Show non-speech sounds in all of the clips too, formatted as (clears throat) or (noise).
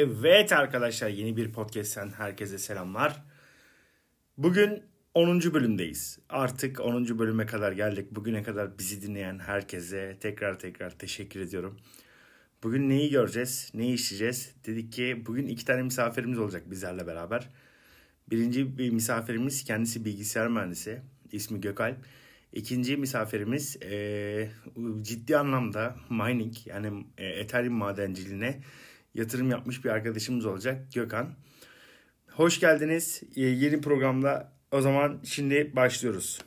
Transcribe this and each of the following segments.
Evet arkadaşlar yeni bir podcast'ten herkese selamlar. Bugün 10. bölümdeyiz. Artık 10. bölüme kadar geldik. Bugüne kadar bizi dinleyen herkese tekrar tekrar teşekkür ediyorum. Bugün neyi göreceğiz, neyi işleyeceğiz? Dedik ki bugün iki tane misafirimiz olacak bizlerle beraber. Birinci bir misafirimiz kendisi bilgisayar mühendisi. ismi Gökalp. İkinci misafirimiz e, ciddi anlamda mining yani e, Ethereum madenciliğine yatırım yapmış bir arkadaşımız olacak Gökhan. Hoş geldiniz e, yeni programda. O zaman şimdi başlıyoruz.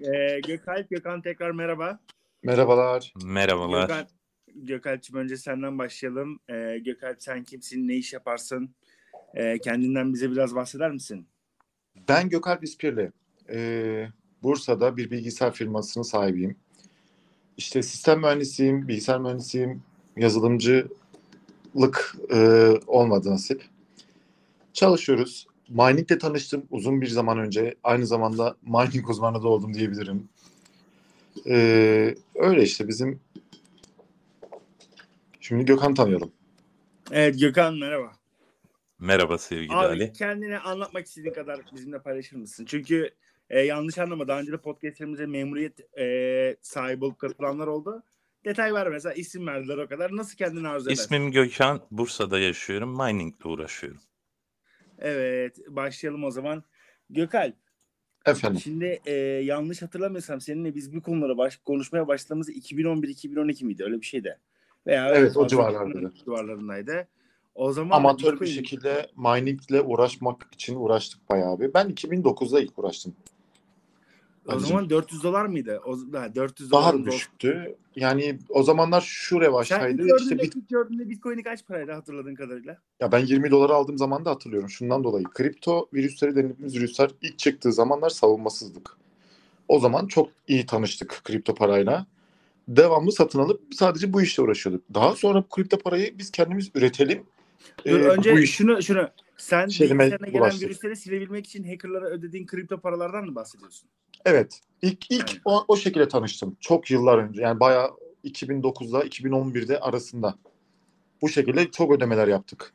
Ee, Gökalp, Gökhan tekrar merhaba. Merhabalar. Merhabalar. Gökhan, Gökalp'cim önce senden başlayalım. Ee, Gökalp sen kimsin, ne iş yaparsın? Ee, kendinden bize biraz bahseder misin? Ben Gökalp İspirli. Ee, Bursa'da bir bilgisayar firmasının sahibiyim. İşte sistem mühendisiyim, bilgisayar mühendisiyim, yazılımcılık e, olmadı nasip. Çalışıyoruz. Miningle tanıştım uzun bir zaman önce. Aynı zamanda mining uzmanı da oldum diyebilirim. Ee, öyle işte bizim Şimdi Gökhan tanıyalım. Evet Gökhan merhaba. Merhaba sevgili Abi Ali. kendini anlatmak istediğin kadar bizimle paylaşır mısın? Çünkü e, yanlış anlama daha önce de podcastlerimize memuriyet e, sahibi olup katılanlar oldu. Detay ver mesela isim verdiler o kadar. Nasıl kendini arzu edersin? İsmim Gökhan. Bursa'da yaşıyorum. Miningle uğraşıyorum. Evet başlayalım o zaman. Gökalp Efendim. şimdi e, yanlış hatırlamıyorsam seninle biz bu konulara baş, konuşmaya başladığımız 2011-2012 miydi öyle bir şeydi. Veya Evet, o fazla civarlardaydı. civarlarındaydı. O zaman Amatör bir şekilde miningle uğraşmak için uğraştık bayağı bir. Ben 2009'da ilk uğraştım. O Ali'cim. zaman 400 dolar mıydı? O, ha, 400 daha doların düşüktü. Yani o zamanlar şu Sen revaçtaydı. ilk İşte bit- ilk gördüğünde Bitcoin'i kaç paraydı hatırladığın kadarıyla? ya ben 20 dolara aldığım zaman da hatırlıyorum. Şundan dolayı kripto virüsleri dediğimiz virüsler ilk çıktığı zamanlar savunmasızdık. O zaman çok iyi tanıştık kripto parayla. Devamlı satın alıp sadece bu işle uğraşıyorduk. Daha sonra kripto parayı biz kendimiz üretelim. Dur, Ee, önce iş şunu şunu sen şeyime bilgisayarına gelen ulaştık. virüsleri silebilmek için hackerlara ödediğin kripto paralardan mı bahsediyorsun? Evet. İlk ilk Yani. o, o şekilde tanıştım. Çok yıllar önce. Yani bayağı 2009'da 2011'de arasında. Bu şekilde çok ödemeler yaptık.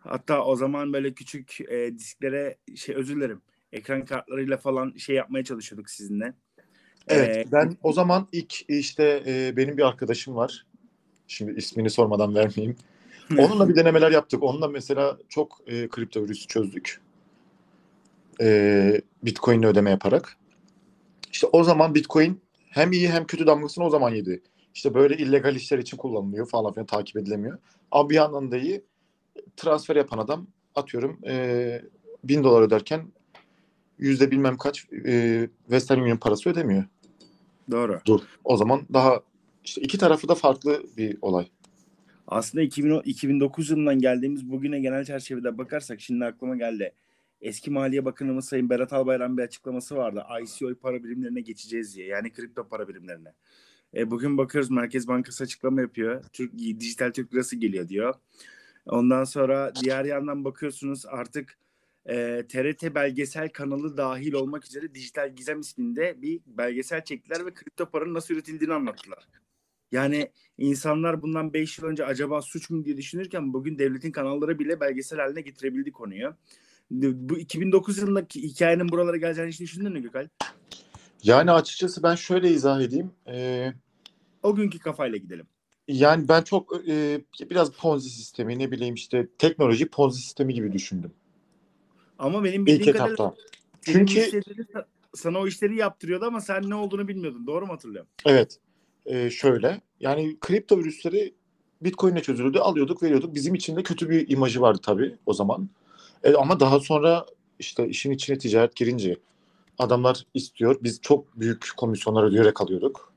Hatta o zaman böyle küçük e, disklere şey özür dilerim. Ekran kartlarıyla falan şey yapmaya çalışıyorduk sizinle. Evet. Ee, ben o zaman ilk işte e, benim bir arkadaşım var. Şimdi ismini sormadan vermeyeyim. (laughs) Onunla bir denemeler yaptık. Onunla mesela çok e, kripto virüsü çözdük. E, Bitcoin'le ödeme yaparak. İşte o zaman Bitcoin hem iyi hem kötü damgasını o zaman yedi. İşte böyle illegal işler için kullanılıyor falan filan takip edilemiyor. Ama bir yandan da iyi transfer yapan adam atıyorum e, bin dolar öderken yüzde bilmem kaç e, Western Union parası ödemiyor. Doğru. Dur. O zaman daha işte iki tarafı da farklı bir olay. Aslında 2010 2009 yılından geldiğimiz bugüne genel çerçevede bakarsak şimdi aklıma geldi. Eski Maliye Bakanımız Sayın Berat Albayrak'ın bir açıklaması vardı. ICO para birimlerine geçeceğiz diye. Yani kripto para birimlerine. E, bugün bakıyoruz Merkez Bankası açıklama yapıyor. Türk dijital Türk lirası geliyor diyor. Ondan sonra diğer yandan bakıyorsunuz artık e, TRT belgesel kanalı dahil olmak üzere Dijital Gizem isminde bir belgesel çektiler ve kripto paranın nasıl üretildiğini anlattılar. Yani insanlar bundan 5 yıl önce acaba suç mu diye düşünürken bugün devletin kanalları bile belgesel haline getirebildi konuyu. Bu 2009 yılındaki hikayenin buralara geleceğini hiç düşündün mü Gökal? Yani açıkçası ben şöyle izah edeyim. Ee, O günkü kafayla gidelim. yani ben çok e, biraz Ponzi sistemi ne bileyim işte teknoloji Ponzi sistemi gibi düşündüm. Ama benim İlk bildiğim kadarıyla etapta. senin Çünkü- sana o işleri yaptırıyordu ama sen ne olduğunu bilmiyordun. Doğru mu hatırlıyorum? Evet. Ee, şöyle yani kripto virüsleri Bitcoin'le çözülüyordu. Alıyorduk veriyorduk. Bizim için de kötü bir imajı vardı tabii o zaman. E, ama daha sonra işte işin içine ticaret girince adamlar istiyor. Biz çok büyük komisyonlar ödeyerek alıyorduk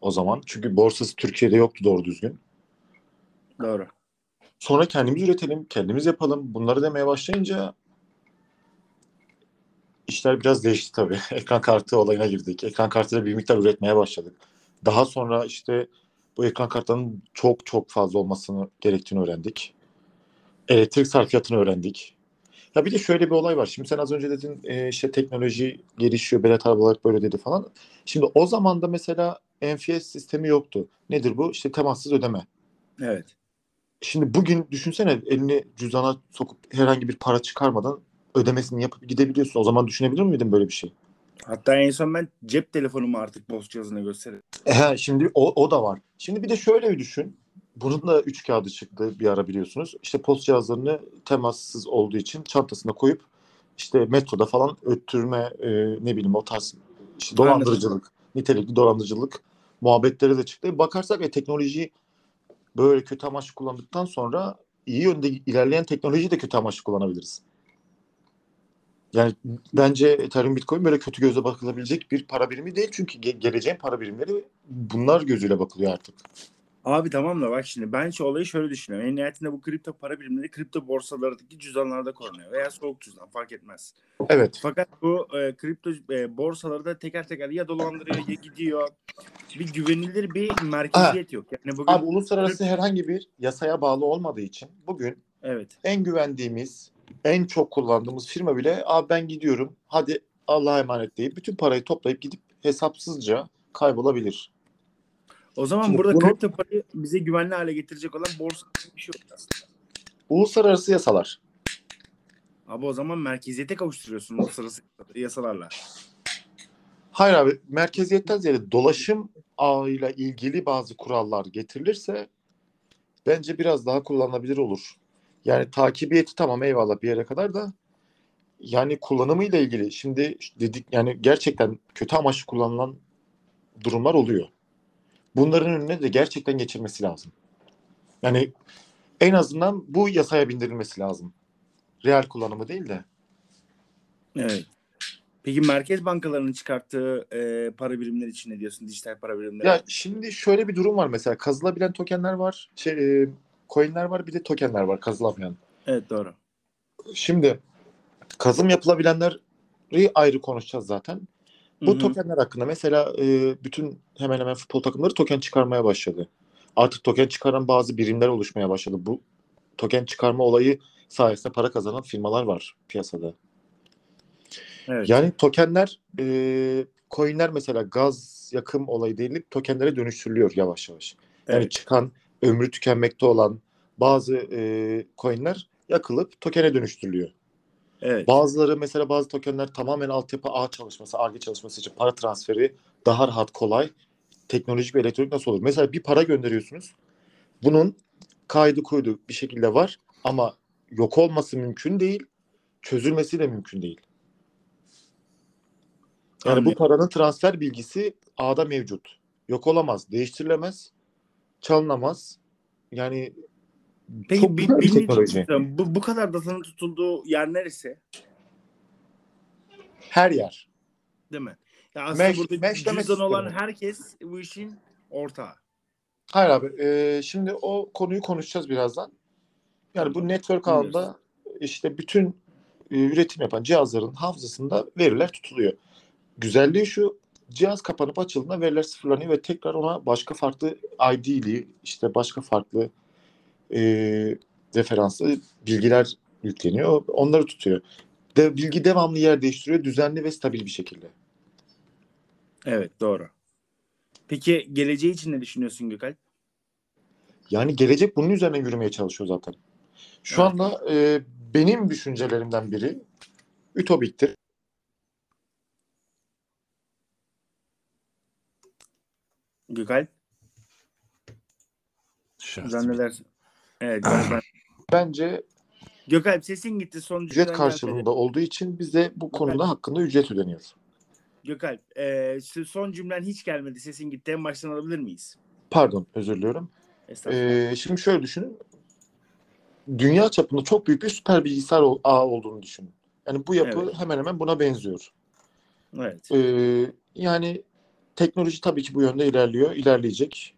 o zaman. Çünkü borsası Türkiye'de yoktu doğru düzgün. Doğru. Sonra kendimiz üretelim, kendimiz yapalım. Bunları demeye başlayınca işler biraz değişti tabii. (laughs) Ekran kartı olayına girdik. Ekran kartıyla bir miktar üretmeye başladık. Daha sonra işte bu ekran kartlarının çok çok fazla olmasını gerektiğini öğrendik. Elektrik sarfiyatını öğrendik. Ya bir de şöyle bir olay var. Şimdi sen az önce dedin e, işte teknoloji gelişiyor, abi olarak böyle dedi falan. Şimdi o zaman da mesela NFS sistemi yoktu. Nedir bu? İşte temassız ödeme. Evet. Şimdi bugün düşünsene elini cüzdana sokup herhangi bir para çıkarmadan ödemesini yapıp gidebiliyorsun. O zaman düşünebilir miydin böyle bir şey? Hatta en son ben cep telefonumu artık post cihazına gösteririm. He, şimdi o, o da var. Şimdi bir de şöyle bir düşün. Bunun da üç kağıdı çıktı bir ara biliyorsunuz. İşte post cihazlarını temassız olduğu için çantasına koyup işte metroda falan öttürme e, ne bileyim o tarz işte dolandırıcılık, nitelikli dolandırıcılık muhabbetleri de çıktı. Bakarsak e, teknolojiyi böyle kötü amaçlı kullandıktan sonra iyi yönde ilerleyen teknolojiyi de kötü amaçlı kullanabiliriz. Yani bence Ethereum Bitcoin böyle kötü gözle bakılabilecek bir para birimi değil. Çünkü ge- geleceğin para birimleri bunlar gözüyle bakılıyor artık. Abi tamam da bak şimdi ben şu olayı şöyle düşünüyorum. En nihayetinde bu kripto para birimleri kripto borsalardaki cüzdanlarda korunuyor veya soğuk cüzdan fark etmez. Evet. Fakat bu e, kripto e, borsaları da teker teker ya dolandırıyor ya gidiyor. Bir güvenilir bir merkeziyet yok. Yani bugün Abi uluslararası herhangi bir yasaya bağlı olmadığı için bugün evet en güvendiğimiz, en çok kullandığımız firma bile abi ben gidiyorum hadi Allah'a emanet deyip bütün parayı toplayıp gidip hesapsızca kaybolabilir. O zaman Şimdi burada bunu- kripto parayı bize güvenli hale getirecek olan borsa bir şey yok aslında. Uluslararası yasalar. Abi o zaman merkeziyete kavuşturuyorsun uluslararası yasalarla. Hayır abi merkeziyetten ziyade dolaşım ağıyla ilgili bazı kurallar getirilirse bence biraz daha kullanılabilir olur. Yani takibiyeti tamam eyvallah bir yere kadar da yani kullanımıyla ilgili şimdi dedik yani gerçekten kötü amaçlı kullanılan durumlar oluyor. Bunların önüne de gerçekten geçirmesi lazım. Yani en azından bu yasaya bindirilmesi lazım. Real kullanımı değil de. Evet. Peki merkez bankalarının çıkarttığı e, para birimleri için ne diyorsun? Dijital para birimleri. Ya şimdi şöyle bir durum var mesela kazılabilen tokenler var, şey, e, coinler var bir de tokenler var kazılamayan. Evet doğru. Şimdi kazım yapılabilenleri ayrı konuşacağız zaten. Bu Hı hı. tokenler hakkında mesela e, bütün hemen hemen futbol takımları token çıkarmaya başladı. Artık token çıkaran bazı birimler oluşmaya başladı. Bu token çıkarma olayı sayesinde para kazanan firmalar var piyasada. Evet. Yani tokenler, e, coinler mesela gaz yakım olayı değil, tokenlere dönüştürülüyor yavaş yavaş. Yani evet. çıkan, ömrü tükenmekte olan bazı e, coinler yakılıp tokene dönüştürülüyor. evet. Bazıları mesela bazı tokenler tamamen altyapı ağ çalışması, ARGE çalışması için para transferi daha rahat, kolay. Teknolojik ve elektronik nasıl olur? Mesela bir para gönderiyorsunuz. Bunun kaydı kuydu bir şekilde var ama yok olması mümkün değil. Çözülmesi de mümkün değil. Yani Anlıyorum. bu paranın transfer bilgisi ağda mevcut. Yok olamaz, değiştirilemez, çalınamaz. Yani Peki çok bir, bir teknoloji. için bu, bu kadar datanın tutulduğu yer neresi? Her yer. Değil mi? Ya aslında Mesh- burada meshleme cüzdan olan herkes bu işin ortağı. Hayır abi. e, şimdi o konuyu konuşacağız birazdan. Yani bu network ağında işte bütün e, üretim yapan cihazların hafızasında veriler tutuluyor. Güzelliği şu cihaz kapanıp açıldığında veriler sıfırlanıyor ve tekrar ona başka farklı ID'li işte başka farklı e, referanslı bilgiler yükleniyor. Onları tutuyor. De, bilgi devamlı yer değiştiriyor. Düzenli ve stabil bir şekilde. Evet doğru. Peki geleceği için ne düşünüyorsun Gökalp? Yani gelecek bunun üzerine yürümeye çalışıyor zaten. Şu Evet. anda e, benim düşüncelerimden biri ütopiktir. Gökalp bir- zannedersin. Evet galiba. Bence Gökalp sesin gitti son ücret cümleden karşılığında olduğu için bize bu konuda hakkında ücret ödeniyor. Gökalp e, son cümlen hiç gelmedi sesin gitti. En baştan alabilir miyiz? Pardon özür diliyorum. Estağfurullah. Ee, şimdi şöyle düşünün. Dünya çapında çok büyük bir süper bilgisayar ağı olduğunu düşünün. Yani bu yapı Evet. hemen hemen buna benziyor. evet. Ee, yani teknoloji tabii ki bu yönde ilerliyor, ilerleyecek.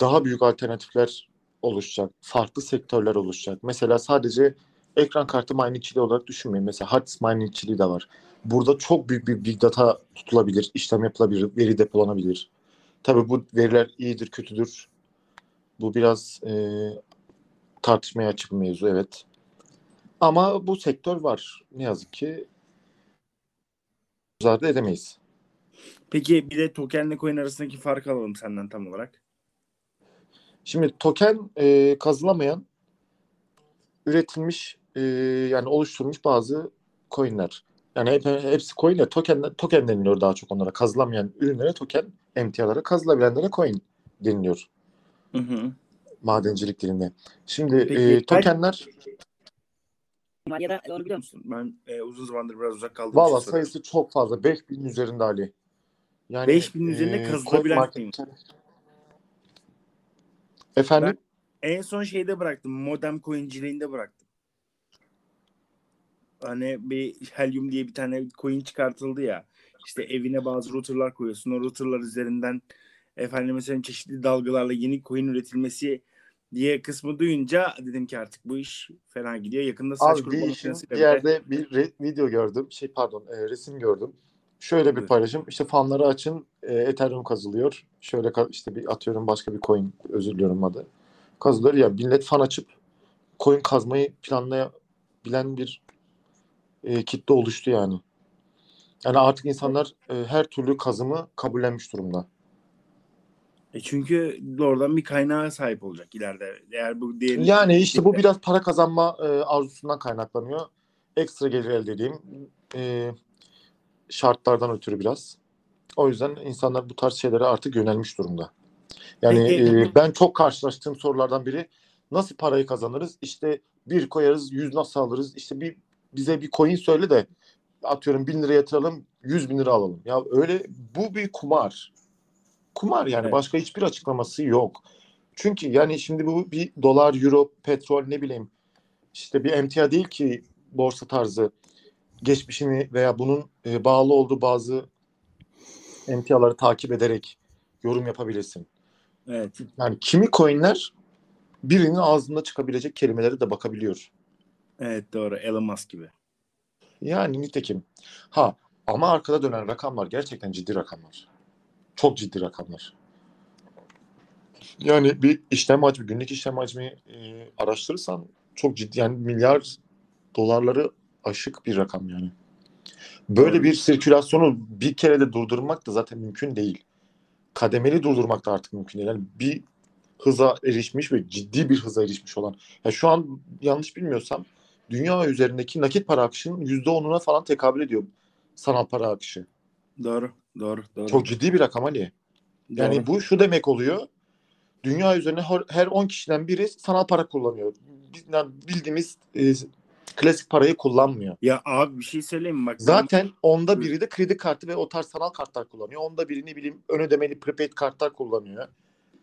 Daha büyük alternatifler oluşacak, farklı sektörler oluşacak. Mesela sadece ekran kartı miningçiliği olarak düşünmeyin. Mesela hard miningçiliği de var. Burada çok büyük bir big data tutulabilir, işlem yapılabilir, veri depolanabilir. Tabii bu veriler iyidir, kötüdür. Bu biraz e, tartışmaya açık bir mevzu, evet. Ama bu sektör var. Ne yazık ki ardı edemeyiz. Peki bir de tokenle coin arasındaki farkı alalım senden tam olarak. Şimdi token e, kazılamayan üretilmiş e, yani oluşturulmuş bazı coinler. Yani hep, hepsi coin de token, token deniliyor daha çok onlara. Kazılamayan ürünlere token, emtialara, kazılabilenlere coin deniliyor Hı hı. madencilik dilinde. Şimdi Peki, e, tokenler Ya da doğru biliyor musun? Ben e, uzun zamandır biraz uzak kaldım. valla sayısı çok fazla. 5000'in üzerinde Ali. Yani 5000'in üzerinde kazılabilen CoinMarketCap- Efendim? En son şeyde bıraktım. Modem coinciliğinde bıraktım. Hani bir Helium diye bir tane coin çıkartıldı ya. İşte evine bazı routerlar koyuyorsun. O routerlar üzerinden efendim mesela çeşitli dalgalarla yeni coin üretilmesi diye kısmı duyunca dedim ki artık bu iş fena gidiyor. Yakında saç Abi kurutma bir makinesiyle yerde bir re- video gördüm. Şey pardon e, resim gördüm. Şöyle bir Evet. paylaşım. İşte fanları açın. E, Ethereum kazılıyor. Şöyle işte bir atıyorum başka bir coin özür diliyorum adı. Kazılıyor ya millet fan açıp coin kazmayı planlayabilen bir e, kitle oluştu yani. Yani artık insanlar e, her türlü kazımı kabullenmiş durumda. E çünkü oradan bir kaynağa sahip olacak ileride. Eğer bu diyelim Yani işte bu biraz para kazanma e, arzusundan kaynaklanıyor. Ekstra gelir elde edeyim. E, şartlardan ötürü biraz. O yüzden insanlar bu tarz şeylere artık yönelmiş durumda. Yani e, ben çok karşılaştığım sorulardan biri nasıl parayı kazanırız? İşte bir koyarız, yüz nasıl alırız? İşte bir bize bir coin söyle de atıyorum bin lira yatıralım, yüz bin lira alalım. Ya öyle bu bir kumar. Kumar yani Evet. başka hiçbir açıklaması yok. Çünkü yani şimdi bu bir dolar, euro, petrol ne bileyim işte bir emtia değil ki borsa tarzı geçmişini veya bunun e, bağlı olduğu bazı emtiaları takip ederek yorum yapabilirsin. evet. Yani kimi coinler birinin ağzında çıkabilecek kelimelere de bakabiliyor. Evet doğru. Elon Musk gibi. Yani nitekim. Ha ama arkada dönen rakamlar gerçekten ciddi rakamlar. Çok ciddi rakamlar. Yani bir işlem hacmi, günlük işlem hacmi e, araştırırsan çok ciddi yani milyar dolarları aşık bir rakam yani. Böyle bir sirkülasyonu bir kere de durdurmak da zaten mümkün değil. Kademeli durdurmak da artık mümkün değil. Yani bir hıza erişmiş ve ciddi bir hıza erişmiş olan. Ya şu an yanlış bilmiyorsam dünya üzerindeki nakit para akışının %10'una falan tekabül ediyor sanal para akışı. Doğru. Doğru. Doğru. Çok ciddi bir rakam Ali. Yani Doğru. bu şu demek oluyor. Dünya üzerine her- her 10 kişiden biri sanal para kullanıyor. Yani Bildiğimiz e, klasik parayı kullanmıyor. Ya abi bir şey söyleyeyim mi? Bak ben- Zaten onda biri de kredi kartı ve o tarz sanal kartlar kullanıyor. Onda biri ne bileyim ön ödemeli prepaid kartlar kullanıyor.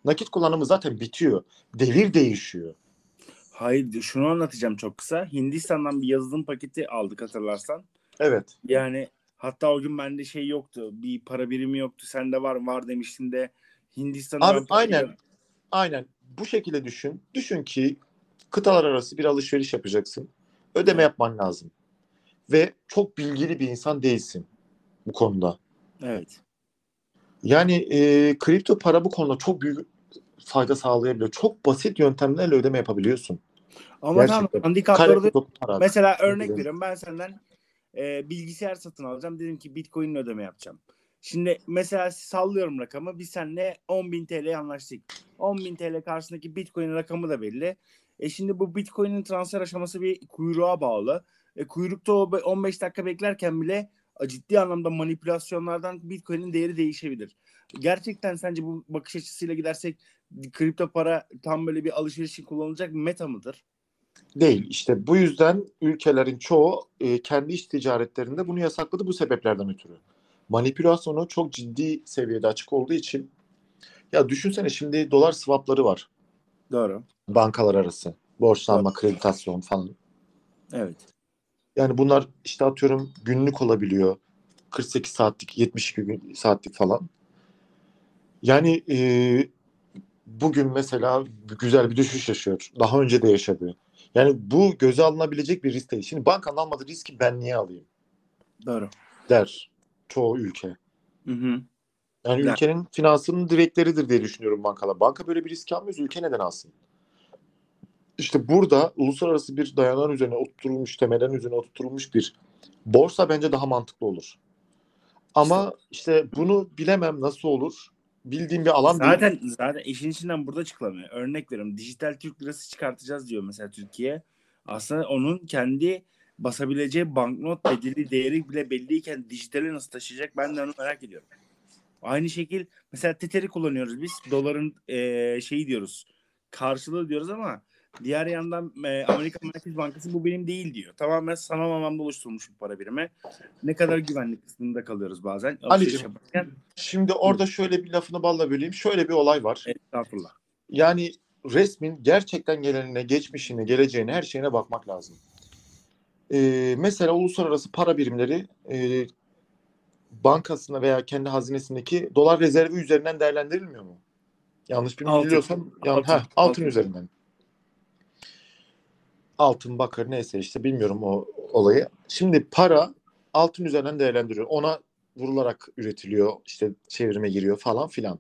Nakit kullanımı zaten bitiyor. Devir değişiyor. Hayır şunu anlatacağım çok kısa. Hindistan'dan bir yazılım paketi aldık hatırlarsan. Evet. Yani hatta o gün bende şey yoktu. Bir para birimi yoktu. Sende var var demiştin de Hindistan'dan Abi aynen. Aynen. Bu şekilde düşün. Düşün ki kıtalar arası bir alışveriş yapacaksın. Ödeme yapman lazım. Ve çok bilgili bir insan değilsin bu konuda. Evet. Yani e, kripto para bu konuda çok büyük fayda sağlayabiliyor. Çok basit yöntemlerle ödeme yapabiliyorsun. Ama Gerçekten. tamam handikapları da. Mesela örnek veriyorum ben senden e, bilgisayar satın alacağım. Dedim ki Bitcoin ödeme yapacağım. Şimdi mesela sallıyorum rakamı. Biz seninle 10.000 TL'ye anlaştık. 10.000 TL karşısındaki Bitcoin rakamı da belli. E şimdi bu Bitcoin'in transfer aşaması bir kuyruğa bağlı. E, kuyrukta o be- 15 dakika beklerken bile ciddi anlamda manipülasyonlardan Bitcoin'in değeri değişebilir. Gerçekten sence bu bakış açısıyla gidersek kripto para tam böyle bir alışveriş için kullanılacak meta mıdır? Değil. İşte bu yüzden ülkelerin çoğu e, kendi iç ticaretlerinde bunu yasakladı bu sebeplerden ötürü. Manipülasyonu çok ciddi seviyede açık olduğu için ya düşünsene şimdi dolar swapları var Doğru. bankalar arası. Borçlanma, kreditasyon falan. Evet. Yani bunlar işte atıyorum günlük olabiliyor. 48 saatlik, 72 gün, saatlik falan. Yani e, bugün mesela güzel bir düşüş yaşıyor. Daha önce de yaşadı. Yani bu göze alınabilecek bir risk değil. Şimdi bankanın almadığı riski ben niye alayım Doğru. der çoğu ülke. Hı hı. Yani Der. ülkenin finansının direkleridir diye düşünüyorum bankalar. Banka böyle bir risk almıyorsa ülke neden alsın? işte burada uluslararası bir dayanan üzerine oturtulmuş, temelden üzerine oturtulmuş bir borsa bence daha mantıklı olur. Ama işte bunu bilemem nasıl olur. Bildiğim bir alan değil. Zaten zaten işin içinden burada çıkılamıyor. Örnek veriyorum. Dijital Türk lirası çıkartacağız diyor mesela Türkiye. Aslında onun kendi basabileceği banknot bedeli değeri bile belliyken dijitale nasıl taşıyacak ben de onu merak ediyorum. Aynı şekil mesela Tether'i kullanıyoruz biz. Doların eee, şeyi diyoruz. Karşılığı diyoruz ama diğer yandan eee, Amerika Merkez Bankası bu benim değil diyor. Tamamen sanal anlamda oluşturulmuş bir para birimi. Ne kadar güvenlik kısmında kalıyoruz bazen. Ali'cim. Şimdi orada şöyle bir lafını balla böleyim. Şöyle bir olay var. Estağfurullah. Yani resmin gerçekten gelenine, geçmişine, geleceğine, her şeyine bakmak lazım. Ee, mesela uluslararası para birimleri e, bankasına veya kendi hazinesindeki dolar rezervi üzerinden değerlendirilmiyor mu? Yanlış biliyorsam yan, Altın. heh, altın, Altın. üzerinden. Altın, bakır neyse işte bilmiyorum o olayı. Şimdi para altın üzerinden değerlendiriyor. Ona vurularak üretiliyor. işte çevirime giriyor falan filan.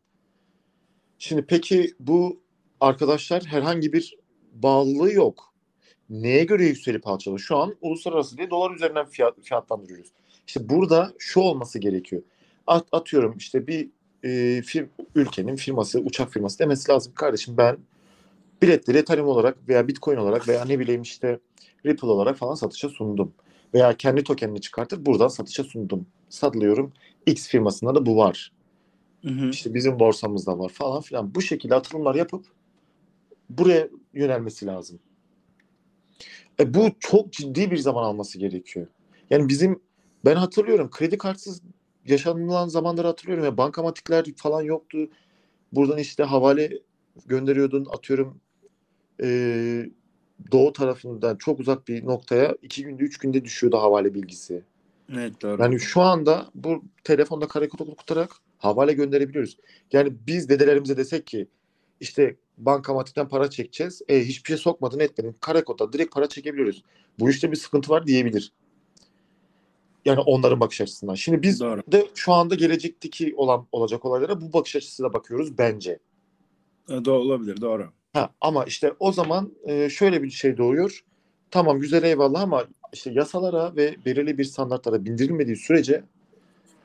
Şimdi peki bu arkadaşlar herhangi bir bağlılığı yok. Neye göre yükselip alçalıyor? Şu an uluslararası diye dolar üzerinden fiyat, fiyatlandırıyoruz. İşte burada şu olması gerekiyor. At, atıyorum işte bir e, fir, ülkenin firması, uçak firması demesi lazım. Kardeşim ben biletleri Ethereum olarak veya Bitcoin olarak veya ne bileyim işte Ripple olarak falan satışa sundum. Veya kendi tokenini çıkartıp buradan satışa sundum. Satılıyorum. X firmasında da bu var. Hı hı. İşte bizim borsamızda var falan filan. Bu şekilde atılımlar yapıp buraya yönelmesi lazım. E bu çok ciddi bir zaman alması gerekiyor. Yani bizim ben hatırlıyorum kredi kartsız yaşanılan zamanları hatırlıyorum ya bankamatikler falan yoktu. Buradan işte havale gönderiyordun atıyorum e, doğu tarafından çok uzak bir noktaya iki günde üç günde düşüyordu havale bilgisi. Evet doğru. Yani şu anda bu telefonda kare kod okutarak havale gönderebiliyoruz. Yani biz dedelerimize desek ki işte bankamatikten para çekeceğiz. E, hiçbir şey sokmadın etmedin. Kare kodda direkt para çekebiliyoruz. Bu işte bir sıkıntı var diyebilir. Yani onların bakış açısından. Şimdi biz Doğru. de şu anda gelecekteki olan olacak olaylara bu bakış açısıyla bakıyoruz bence. E, Do- olabilir doğru. Ha, ama işte o zaman e, şöyle bir şey doğuyor. Tamam güzel eyvallah ama işte yasalara ve belirli bir standartlara bindirilmediği sürece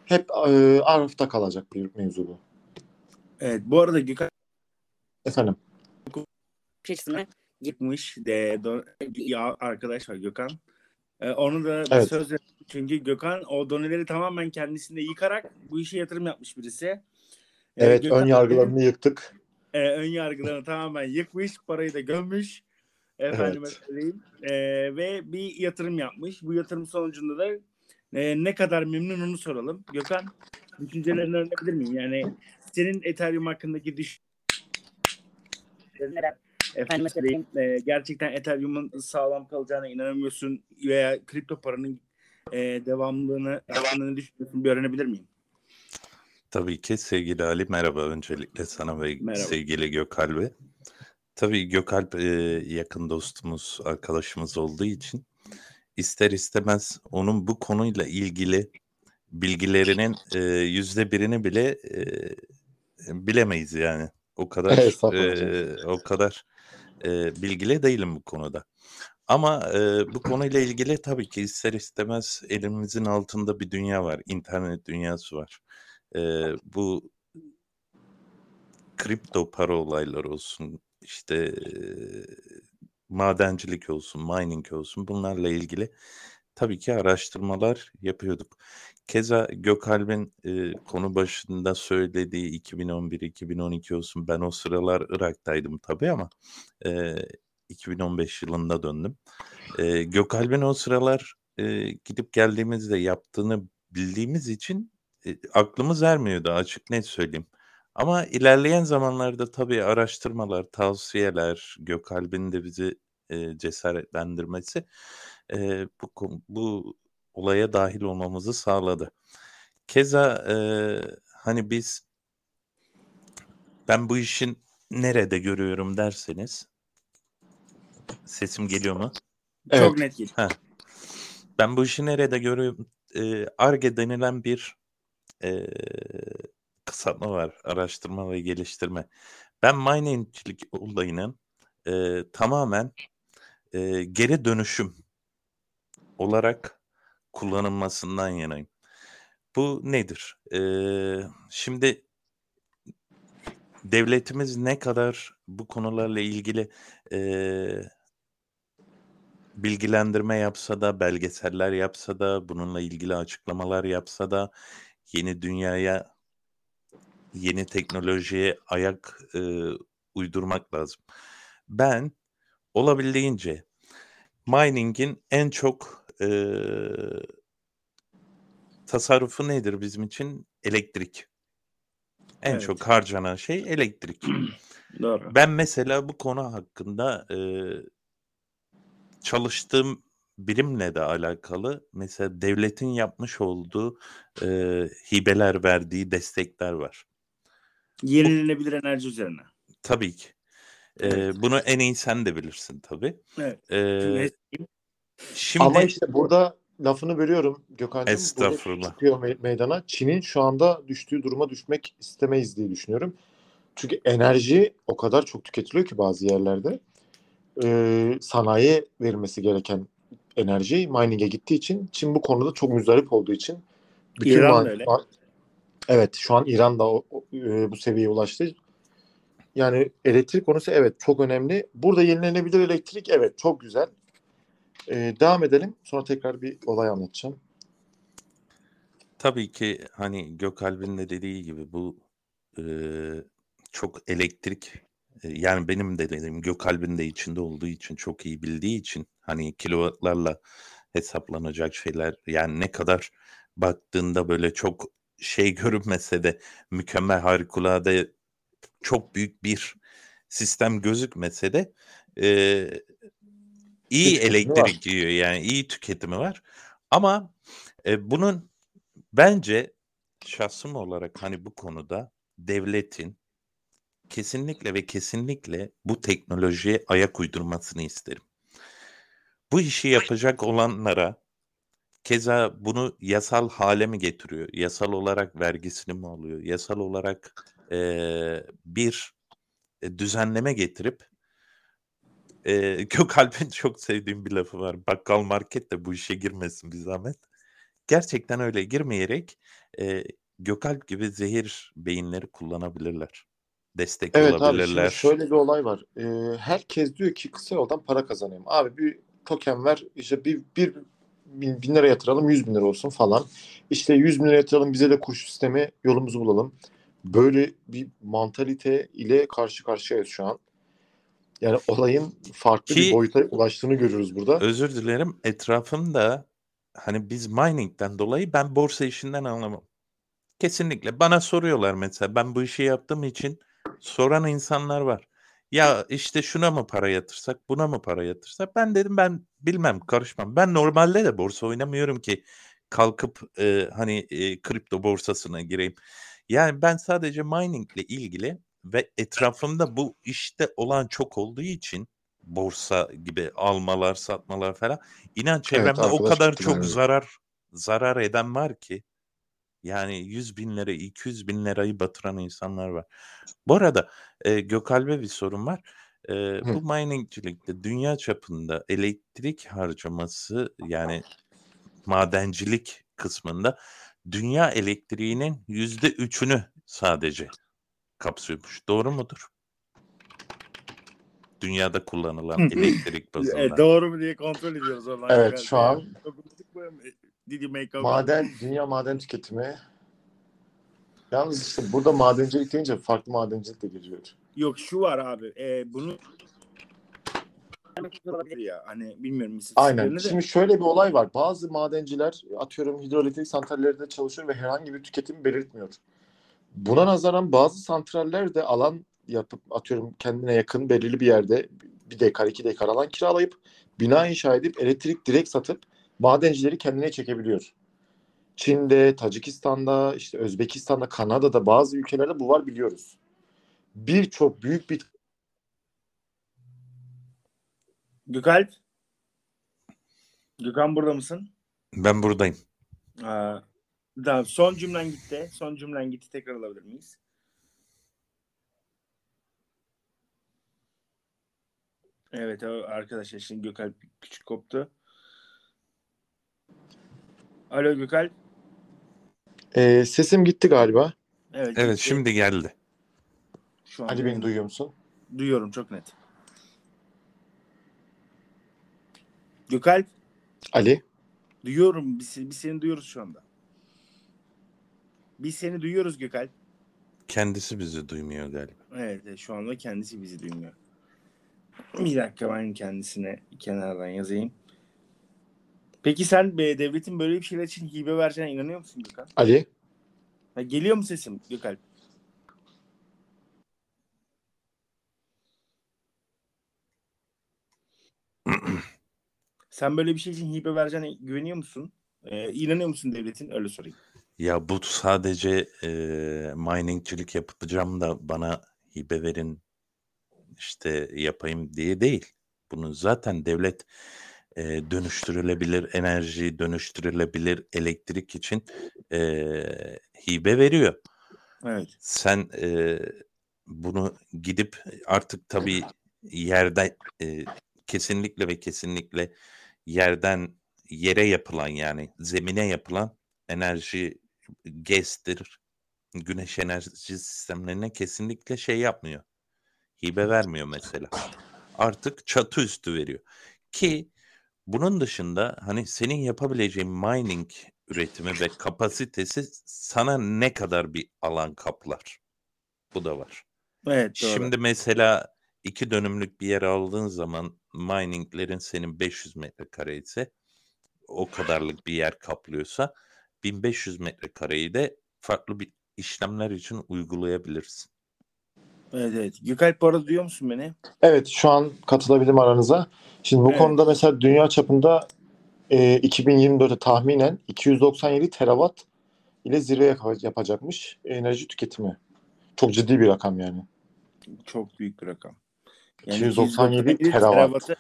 hep e, arafta kalacak bir mevzu bu. Evet bu arada Gökhan Efendim. gitmiş de do- ya arkadaş var Gökhan. E, onu da Evet. söz. Çünkü Gökhan o doneleri tamamen kendisinde yıkarak bu işe yatırım yapmış birisi. E, Evet Gökhan ön yargılarını yıktık. e, ön yargılarını tamamen yıkmış, parayı da gömmüş. Efendime Evet. söyleyeyim. E, ve bir yatırım yapmış. Bu yatırım sonucunda da e, ne kadar memnun onu soralım. Gökhan, düşüncelerini öğrenebilir miyim? Yani senin Ethereum hakkındaki düş Efendim söyleyeyim, e, gerçekten Ethereum'un sağlam kalacağına inanamıyorsun veya kripto paranın e, devamlılığını ne düşünüyorsun bir öğrenebilir miyim? Tabii ki sevgili Ali merhaba öncelikle sana ve Merhaba. sevgili Gökalp'e. Tabii Gökalp e, yakın dostumuz, arkadaşımız olduğu için ister istemez onun bu konuyla ilgili bilgilerinin e, yüzde birini bile e, bilemeyiz yani. O kadar (laughs) e, o kadar e, bilgili değilim bu konuda. Ama e, bu konuyla ilgili tabii ki ister istemez elimizin altında bir dünya var. internet dünyası var. E, bu kripto para olayları olsun, işte e, madencilik olsun, mining olsun bunlarla ilgili tabii ki araştırmalar yapıyorduk. Keza Gökalp'in e, konu başında söylediği 2011-2012 olsun ben o sıralar Irak'taydım tabii ama e, 2015 yılında döndüm. E, Gökalp'in o sıralar e, gidip geldiğimizde yaptığını bildiğimiz için e, aklımız ermiyordu açık net söyleyeyim. Ama ilerleyen zamanlarda tabii araştırmalar, tavsiyeler, Gökalp'in de bizi e, cesaretlendirmesi e, bu, bu olaya dahil olmamızı sağladı. Keza e, hani biz ben bu işin nerede görüyorum derseniz sesim geliyor mu? Evet. Çok net geliyor. Ben bu işi nerede görüyorum? Ee, ARGE denilen bir e, kısaltma var. Araştırma ve geliştirme. Ben miningçilik olayının e, tamamen e, geri dönüşüm olarak kullanılmasından yanayım. Bu nedir? E, şimdi devletimiz ne kadar bu konularla ilgili e, bilgilendirme yapsa da, belgeseller yapsa da, bununla ilgili açıklamalar yapsa da, yeni dünyaya, yeni teknolojiye ayak e, uydurmak lazım. Ben olabildiğince mining'in en çok e, tasarrufu nedir bizim için? Elektrik. En Evet. çok harcanan şey elektrik. (clears throat) Doğru. Ben mesela bu konu hakkında e, çalıştığım birimle de alakalı mesela devletin yapmış olduğu e, hibeler verdiği destekler var. Yenilenebilir enerji üzerine. Tabii ki. E, Evet. Bunu en iyi sen de bilirsin tabii. Evet. E, şimdi Ama işte burada lafını bölüyorum Gökhan'cığım. Estağfurullah. Burada çıkıyor me- meydana. Çin'in şu anda düştüğü duruma düşmek istemeyiz diye düşünüyorum. Çünkü enerji o kadar çok tüketiliyor ki bazı yerlerde. Ee, sanayiye verilmesi gereken enerji mining'e gittiği için Çin bu konuda çok müzdarip olduğu için İran ma- da öyle. Evet şu an İran da o- o- e, bu seviyeye ulaştı. Yani elektrik konusu evet çok önemli. Burada yenilenebilir elektrik evet çok güzel. Ee, devam edelim. Sonra tekrar bir olay anlatacağım. tabii ki hani Gökalp'in de dediği gibi bu e, çok elektrik e, yani benim de dediğim Gökalp'in de içinde olduğu için çok iyi bildiği için hani kilowattlarla hesaplanacak şeyler yani ne kadar baktığında böyle çok şey görünmese de mükemmel harikulade çok büyük bir sistem gözükmese de e, iyi tüketimi elektrik yiyor yani iyi tüketimi var ama e, bunun bence şahsım olarak hani bu konuda devletin kesinlikle ve kesinlikle bu teknolojiye ayak uydurmasını isterim. Bu işi yapacak olanlara keza bunu yasal hale mi getiriyor? Yasal olarak vergisini mi alıyor? Yasal olarak eee, bir e, düzenleme getirip eee (laughs) Gökalp'in çok sevdiğim bir lafı var. Bakkal market de bu işe girmesin bir zahmet. Gerçekten öyle girmeyerek eee Gökalp gibi zehir beyinleri kullanabilirler. Destek Evet abi olabilirler. şöyle bir olay var. Ee, herkes diyor ki kısa yoldan para kazanayım. Abi bir token ver işte bir, bir bin, bin lira yatıralım 100 bin lira olsun falan. İşte 100 bin lira yatıralım bize de kuş sistemi yolumuzu bulalım. Böyle bir mantalite ile karşı karşıyayız şu an. Yani olayın farklı Ki- bir boyuta ulaştığını görüyoruz burada. Özür dilerim. Etrafımda hani biz mining'den dolayı ben borsa işinden anlamam. Kesinlikle. Bana soruyorlar mesela. Ben bu işi yaptığım için soran insanlar var. Ya işte şuna mı para yatırsak, buna mı para yatırsak? Ben dedim ben bilmem, karışmam. Ben normalde de borsa oynamıyorum ki kalkıp e, hani e, kripto borsasına gireyim. Yani ben sadece mining ile ilgili ve etrafımda bu işte olan çok olduğu için borsa gibi almalar, satmalar falan. İnan çevremde o arkadaş kadar çok öyle. zarar zarar eden var ki. Yani 100 bin lira, 200 bin lirayı batıran insanlar var. Bu arada e, Gökalp'e bir sorun var. E, bu miningcilikte dünya çapında elektrik harcaması yani madencilik kısmında dünya elektriğinin yüzde üçünü sadece kapsıyormuş. Doğru mudur? Dünyada kullanılan elektrik (laughs) bazında. E, doğru mu diye kontrol ediyoruz oradan. Evet, şu an- Maden, dünya maden tüketimi. Yalnız işte burada madencilik deyince farklı madencilik de giriyor. Yok şu var abi. E, bunu ya hani bilmiyorum Aynen. de. Şimdi şöyle bir olay var. Bazı madenciler atıyorum hidroelektrik santrallerinde çalışıyor ve herhangi bir tüketim belirtmiyor. Buna nazaran bazı santraller de alan yapıp atıyorum kendine yakın belirli bir yerde bir dekar iki dekar alan kiralayıp bina inşa edip elektrik direkt satıp madencileri kendine çekebiliyor. Çin'de, Tacikistan'da, işte Özbekistan'da, Kanada'da bazı ülkelerde bu var biliyoruz. Birçok büyük bir Gökalp. Gökhan burada mısın? Ben buradayım. Aa, tamam, son cümlen gitti. Son cümlen gitti. Tekrar alabilir miyiz? Evet arkadaşlar şimdi Gökalp küçük koptu. Alo Gökalp. Ee, sesim gitti galiba. Evet. Evet gitti. şimdi geldi. Şu an Ali beni duyuyor musun? duyuyorum çok net. Gökalp Ali. duyuyorum. Biz, biz seni duyuyoruz şu anda. Biz seni duyuyoruz Gökalp. Kendisi bizi duymuyor galiba. Evet, şu anda kendisi bizi duymuyor. Bir dakika ben kendisine kenardan yazayım. Peki sen be, devletin böyle bir şeyler için hibe vereceğine inanıyor musun Gökhan? Ali. Ha, geliyor mu sesim Gökalp? Sen böyle bir şey için hibe vereceğine güveniyor musun? Ee, inanıyor musun devletin? Öyle sorayım. Ya bu sadece e, miningcilik yapacağım da bana hibe verin işte yapayım diye değil. Bunun zaten devlet e, dönüştürülebilir enerji, dönüştürülebilir elektrik için e, hibe veriyor. Evet. Sen e, bunu gidip artık tabii yerden e, kesinlikle ve kesinlikle yerden yere yapılan yani zemine yapılan enerji GES'tir, güneş enerji sistemlerine kesinlikle şey yapmıyor. Hibe vermiyor mesela. Artık çatı üstü veriyor. Ki bunun dışında hani senin yapabileceğin mining üretimi ve kapasitesi sana ne kadar bir alan kaplar. Bu da var. Evet doğru. Şimdi mesela iki dönümlük bir yer aldığın zaman mininglerin senin 500 metrekare ise o kadarlık bir yer kaplıyorsa 1500 metrekareyi de farklı bir işlemler için uygulayabilirsin. Evet evet. Gökalp bu arada duyuyor musun beni? Evet şu an katılabildim aranıza. Şimdi bu Evet. konuda mesela dünya çapında e, 2024'te tahminen 297 terawatt ile zirve yap- yapacakmış enerji tüketimi. Çok ciddi bir rakam yani. Çok büyük bir rakam. 297 terawatt. terawattı,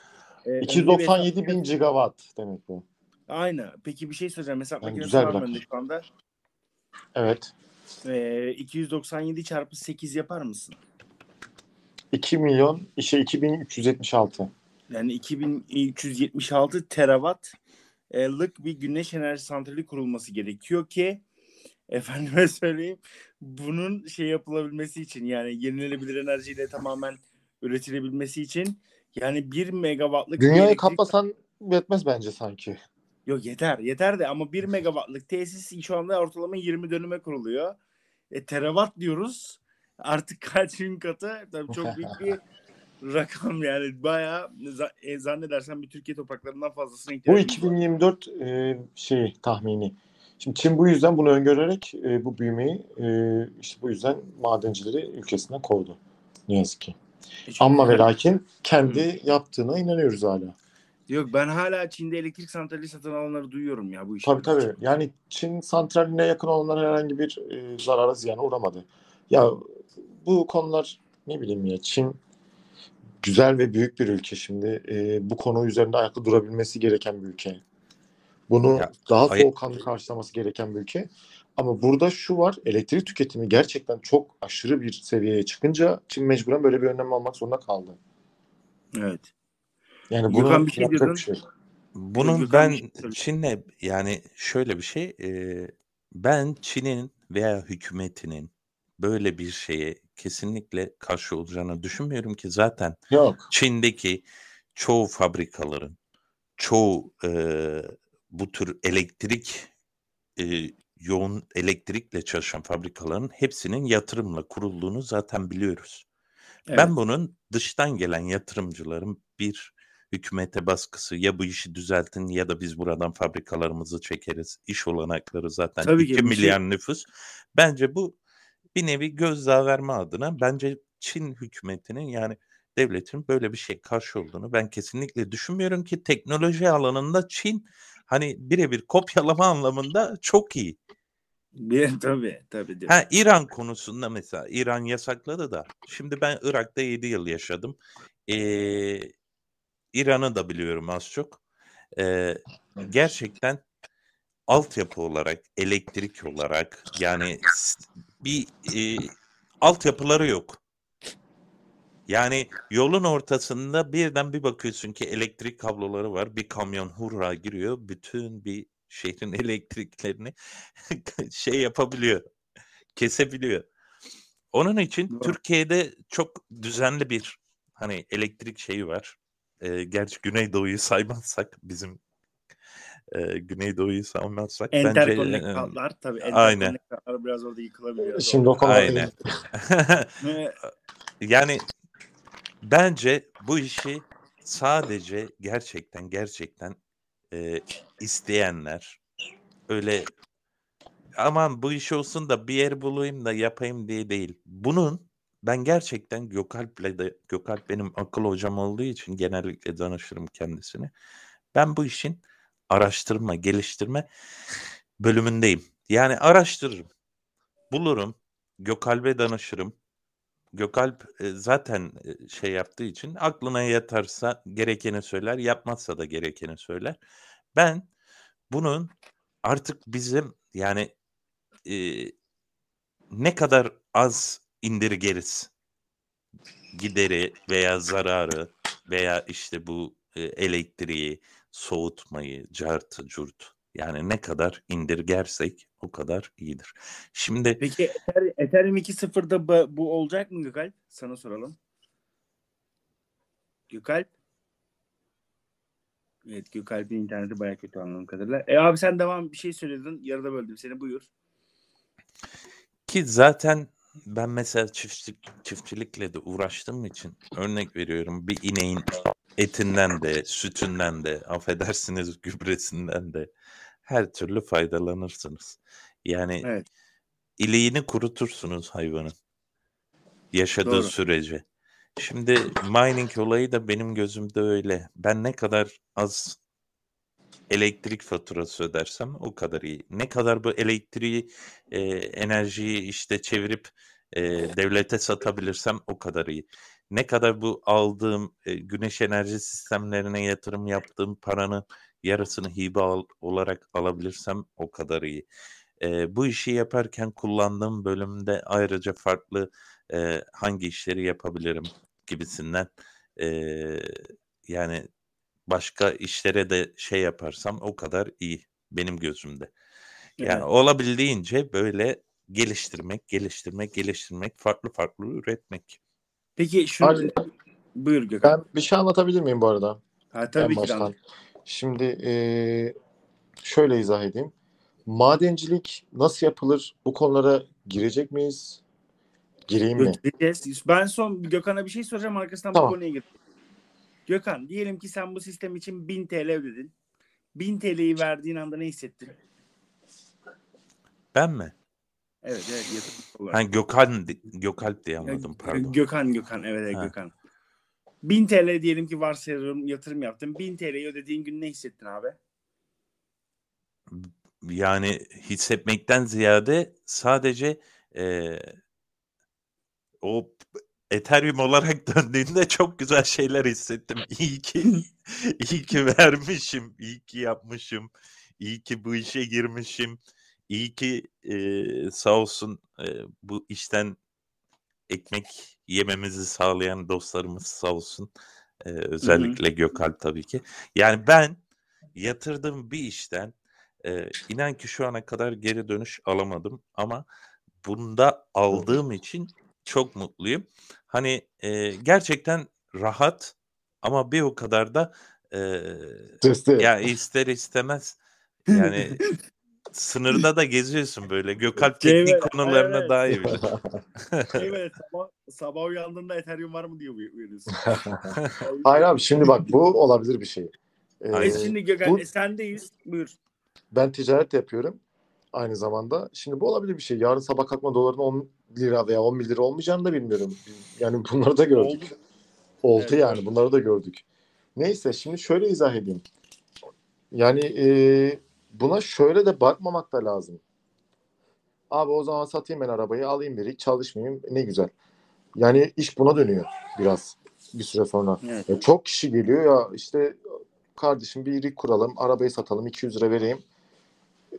e, önemli bir 297 hesap- bin gigawatt demek bu. Aynı. Peki bir şey söyleyeceğim. Hesap Yani makinesi var mı şu anda? Evet. E, 297 çarpı 8 yapar mısın? 2 milyon işe 2376. Yani 2376 terawattlık bir güneş enerji santrali kurulması gerekiyor ki (laughs) efendime söyleyeyim bunun şey yapılabilmesi için yani yenilenebilir enerjiyle tamamen üretilebilmesi için yani 1 megawattlık Dünyayı elektrik- kaplasan yetmez bence sanki. Yok yeter yeter de ama 1 megawattlık tesis şu anda ortalama 20 dönüme kuruluyor. E, terawatt diyoruz. Artık (laughs) kaç bin katı tabii çok büyük bir (laughs) rakam yani bayağı e, zannedersem bir Türkiye topraklarından fazlasına Bu ihtiyacımız var. 2024 e, şey tahmini. Şimdi Çin bu yüzden bunu öngörerek e, bu büyümeyi e, işte bu yüzden madencileri ülkesinden kovdu. Ne yazık ki. Çok Ama ve lakin kendi yaptığına inanıyoruz hala. Yok ben hala Çin'de elektrik santrali satın alanları duyuyorum ya bu işi. Tabii tabii. Yani Çin santraline yakın olanlar herhangi bir e, zarara ziyana uğramadı. Ya bu konular ne bileyim ya Çin güzel ve büyük bir ülke şimdi. E, bu konu üzerinde ayakta durabilmesi gereken bir ülke. Bunu Ya, daha soğukkanlı karşılaması gereken bir ülke. Ama burada şu var, elektrik tüketimi gerçekten çok aşırı bir seviyeye çıkınca Çin mecburen böyle bir önlem almak zorunda kaldı. Evet. Yani bunu bir şey bir şey. Bunun Gökhan ben şey. Çin'le yani şöyle bir şey e, ben Çin'in veya hükümetinin böyle bir şeye kesinlikle karşı olacağını düşünmüyorum ki zaten Yok. Çin'deki çoğu fabrikaların çoğu e, bu tür elektrik e, yoğun elektrikle çalışan fabrikaların hepsinin yatırımla kurulduğunu zaten biliyoruz. Evet. Ben bunun dıştan gelen yatırımcıların bir hükümete baskısı ya bu işi düzeltin ya da biz buradan fabrikalarımızı çekeriz. İş olanakları zaten Tabii 2 ki, bir şey- milyar nüfus. Bence bu bir nevi gözdağı verme adına bence Çin hükümetinin yani devletin böyle bir şey karşı olduğunu ben kesinlikle düşünmüyorum ki teknoloji alanında Çin hani birebir kopyalama anlamında çok iyi. Bir, (laughs) tabii tabii. diyor. Ha İran konusunda mesela İran yasakladı da şimdi ben Irak'ta 7 yıl yaşadım. Ee, İran'ı da biliyorum az çok. Ee, gerçekten altyapı olarak, elektrik olarak yani s- bir e, altyapıları yok. Yani yolun ortasında birden bir bakıyorsun ki elektrik kabloları var. Bir kamyon hurra giriyor. Bütün bir şehrin (laughs) elektriklerini (laughs) şey yapabiliyor. Kesebiliyor. Onun için Doğru. Türkiye'de çok düzenli bir hani elektrik şeyi var. Ee, gerçi Güneydoğu'yu saymazsak bizim e, Güneydoğu'yu saymazsak bence Enterconnectlar tabii. Aynen. Biraz orada yıkılabiliyor. Şimdi o konuda Aynen. (laughs) Yani bence bu işi sadece gerçekten gerçekten e, isteyenler öyle aman bu iş olsun da bir yer bulayım da yapayım diye değil. Bunun ben gerçekten Gökalp'le de Gökalp benim akıl hocam olduğu için genellikle danışırım kendisine. Ben bu işin araştırma, geliştirme bölümündeyim. Yani araştırırım. Bulurum. Gökalp'e danışırım. Gökalp zaten şey yaptığı için aklına yatarsa gerekeni söyler, yapmazsa da gerekeni söyler. Ben bunun artık bizim yani e, ne kadar az indirgeriz gideri veya zararı veya işte bu elektriği, soğutmayı, cartı, curt yani ne kadar indirgersek o kadar iyidir. Şimdi Peki Ether- Ethereum 2.0'da bu, bu olacak mı Gökalp? Sana soralım. Gökalp? Evet Gökalp'in interneti bayağı kötü anladığım kadarıyla. E abi sen devam bir şey söyledin. Yarıda böldüm seni buyur. Ki zaten ben mesela çiftçilik, çiftçilikle de uğraştığım için örnek veriyorum bir ineğin etinden de sütünden de affedersiniz (laughs) gübresinden de her türlü faydalanırsınız. Yani Evet. iliğini kurutursunuz hayvanın yaşadığı Doğru. sürece. Şimdi mining olayı da benim gözümde öyle. Ben ne kadar az elektrik faturası ödersem o kadar iyi. Ne kadar bu elektriği, e, enerjiyi işte çevirip e, devlete satabilirsem o kadar iyi. Ne kadar bu aldığım e, güneş enerji sistemlerine yatırım yaptığım paranın yarısını hibe al- olarak alabilirsem o kadar iyi. E, bu işi yaparken kullandığım bölümde ayrıca farklı e, hangi işleri yapabilirim gibisinden e, yani başka işlere de şey yaparsam o kadar iyi benim gözümde. Yani Evet. olabildiğince böyle geliştirmek, geliştirmek, geliştirmek, farklı farklı üretmek. Peki şu Abi, buyur Gökalp. ben bir şey anlatabilir miyim bu arada? Ha, tabii ki. Şimdi eee, şöyle izah edeyim. Madencilik nasıl yapılır? Bu konulara girecek miyiz? Gireyim mi? Ben son Gökhan'a bir şey soracağım arkasından Tamam. bu konuya gir. Gökhan diyelim ki sen bu sistem için 1000 TL ödedin. 1000 TL'yi verdiğin anda ne hissettin? Ben mi? Evet evet yatırım olarak. Ha Gökhan, Gökalp diye anladım pardon. Gökhan Gökhan evet, evet Ha. Gökhan. 1000 TL diyelim ki varsayıyorum yatırım yaptın. 1000 TL'yi ödediğin gün ne hissettin abi? Yani hissetmekten ziyade sadece eee, o Ethereum olarak (laughs) döndüğünde çok güzel şeyler hissettim. (laughs) İyi ki (laughs) iyi ki vermişim, iyi ki yapmışım, iyi ki bu işe girmişim, iyi ki eee, sağ olsun eee, bu işten ekmek yememizi sağlayan dostlarımız sağ olsun. Eee, özellikle Gökalp tabii ki. Yani ben yatırdığım bir işten eee, inan ki şu ana kadar geri dönüş alamadım ama bunda aldığım için çok mutluyum. Hani eee, gerçekten rahat ama bir o kadar da eee, ya ister istemez yani sınırda da geziyorsun böyle. Gökalp Şey teknik böyle, konularını evet. daha iyi bilir. Şey böyle sabah, sabah uyandığında Ethereum var mı diye uy- uyanıyorsun. (laughs) Hayır abi şimdi bak bu olabilir bir şey. Ee. E şimdi Gökhan bu- e, sendeyiz. Buyur. ben ticaret yapıyorum aynı zamanda. Şimdi bu olabilir bir şey. Yarın sabah kalkma doların 10 lira veya 11 lira olmayacağını da bilmiyorum. Yani (laughs) bunları da gördük. Oldu. Oldu Evet, yani bunları da gördük. Neyse şimdi şöyle izah edeyim. Yani e, buna şöyle de bakmamak da lazım. Abi o zaman satayım ben arabayı alayım biri çalışmayayım ne güzel. Yani iş buna dönüyor biraz bir süre sonra. Evet. Ya çok kişi geliyor ya işte kardeşim bir rig kuralım arabayı satalım 200 lira vereyim.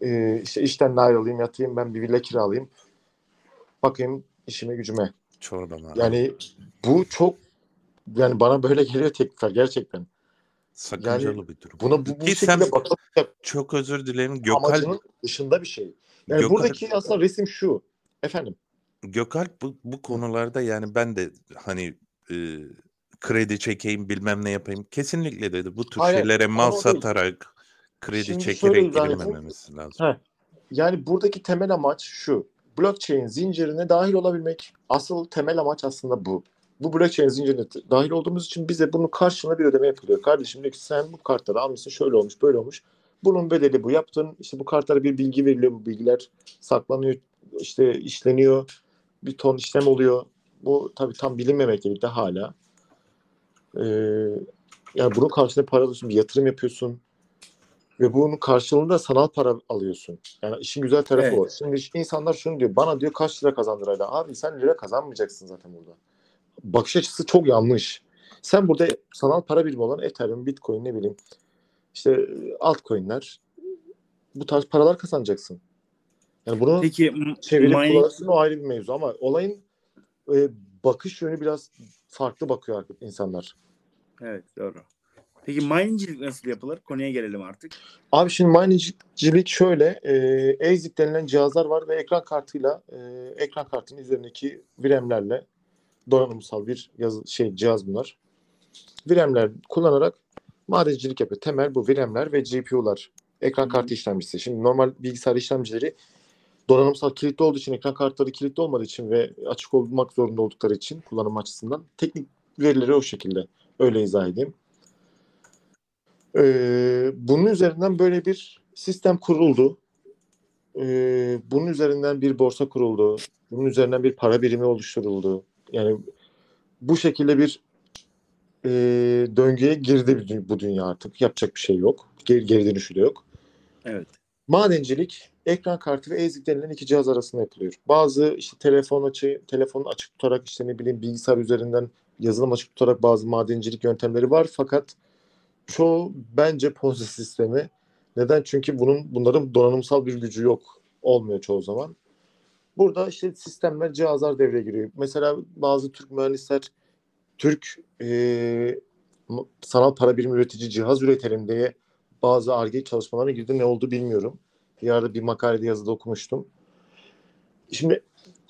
Ee, işte işten ayrılayım yatayım ben bir villa kiralayayım. Bakayım işime gücüme. Çorba mı? Yani bu çok Yani bana böyle geliyor teklifler gerçekten. Sakıncalı bir durum. Buna bu, bu Ki şekilde bakılacak Çok özür dilerim. Amacının dışında bir şey. Yani Gökalp- buradaki aslında resim şu. Efendim. Gökalp bu, bu konularda yani ben de hani e, kredi çekeyim bilmem ne yapayım. Kesinlikle dedi. Bu tür Hayır, şeylere mal satarak kredi Şimdi çekerek edeyim. girilmemesi lazım. Heh. Yani buradaki temel amaç şu. Blockchain zincirine dahil olabilmek. Asıl temel amaç aslında bu. Bu blockchain zincirine dahil olduğumuz için bize bunun karşılığında bir ödeme yapılıyor. Kardeşim diyor ki sen bu kartları almışsın şöyle olmuş böyle olmuş. Bunun bedeli bu yaptın. İşte bu kartlara bir bilgi veriliyor. Bu bilgiler saklanıyor. işte işleniyor. Bir ton işlem oluyor. Bu tabii tam bilinmemekle birlikte hala. Ee, yani bunun karşılığında para alıyorsun. Bir yatırım yapıyorsun. Ve bunun karşılığında sanal para alıyorsun. Yani işin güzel tarafı Evet. o. Şimdi insanlar şunu diyor. Bana diyor kaç lira kazandır ayda. Abi sen lira kazanmayacaksın zaten burada. Bakış açısı çok yanlış. Sen burada sanal para birimi olan Ethereum, Bitcoin ne bileyim işte altcoin'ler bu tarz paralar kazanacaksın. Yani bunu Peki çevirip mining- kullanırsın o ayrı bir mevzu ama olayın e, bakış yönü biraz farklı bakıyor artık insanlar. Evet doğru. Peki miningcilik nasıl yapılır? Konuya gelelim artık. Abi şimdi miningcilik şöyle e, ASIC denilen cihazlar var ve ekran kartıyla e, ekran kartının üzerindeki VRAM'lerle donanımsal bir yazı, şey cihaz bunlar. VRAM'ler kullanarak madencilik yapıyor. Temel bu VRAM'ler ve GPU'lar. Ekran kartı işlemcisi. Şimdi normal bilgisayar işlemcileri donanımsal kilitli olduğu için, ekran kartları kilitli olmadığı için ve açık olmak zorunda oldukları için kullanım açısından teknik verileri o şekilde. Öyle izah edeyim. Ee, bunun üzerinden böyle bir sistem kuruldu. Ee, bunun üzerinden bir borsa kuruldu. Bunun üzerinden bir para birimi oluşturuldu. Yani bu şekilde bir e, döngüye girdi bu dü- bu dünya artık. Yapacak bir şey yok. Geri, geri dönüşü de yok. Evet. Madencilik ekran kartı ve ASIC denilen iki cihaz arasında yapılıyor. Bazı işte telefon açı, telefonu açık tutarak işte ne bileyim bilgisayar üzerinden yazılım açık tutarak bazı madencilik yöntemleri var fakat çoğu bence Ponzi sistemi. Neden? Çünkü bunun bunların donanımsal bir gücü yok. Olmuyor çoğu zaman. Burada işte sistemler, cihazlar devreye giriyor. Mesela bazı Türk mühendisler Türk e, sanal para birimi üretici cihaz üretelim diye bazı ARGE çalışmalarına girdi. Ne oldu bilmiyorum. Bir arada bir makalede yazıda okumuştum. Şimdi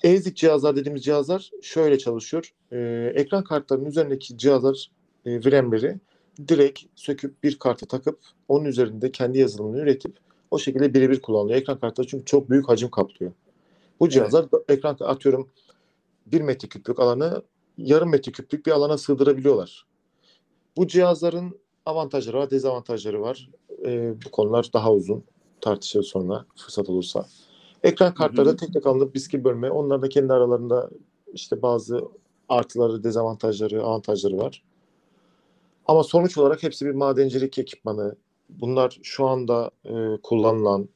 ASIC cihazlar dediğimiz cihazlar şöyle çalışıyor. Ee, ekran kartlarının üzerindeki cihazlar e, VRAM'leri direkt söküp bir karta takıp onun üzerinde kendi yazılımını üretip o şekilde birebir kullanılıyor. Ekran kartları çünkü çok büyük hacim kaplıyor. Bu cihazlar ekran atıyorum bir metreküplük alanı yarım metreküplük bir alana sığdırabiliyorlar. Bu cihazların avantajları var, dezavantajları var. Ee, bu konular daha uzun tartışırız sonra fırsat olursa. Ekran kartları da tek tek alınıp bisküvi bölme. Onlar da kendi aralarında işte bazı artıları, dezavantajları, avantajları var. Ama sonuç olarak hepsi bir madencilik ekipmanı. Bunlar şu anda e, kullanılan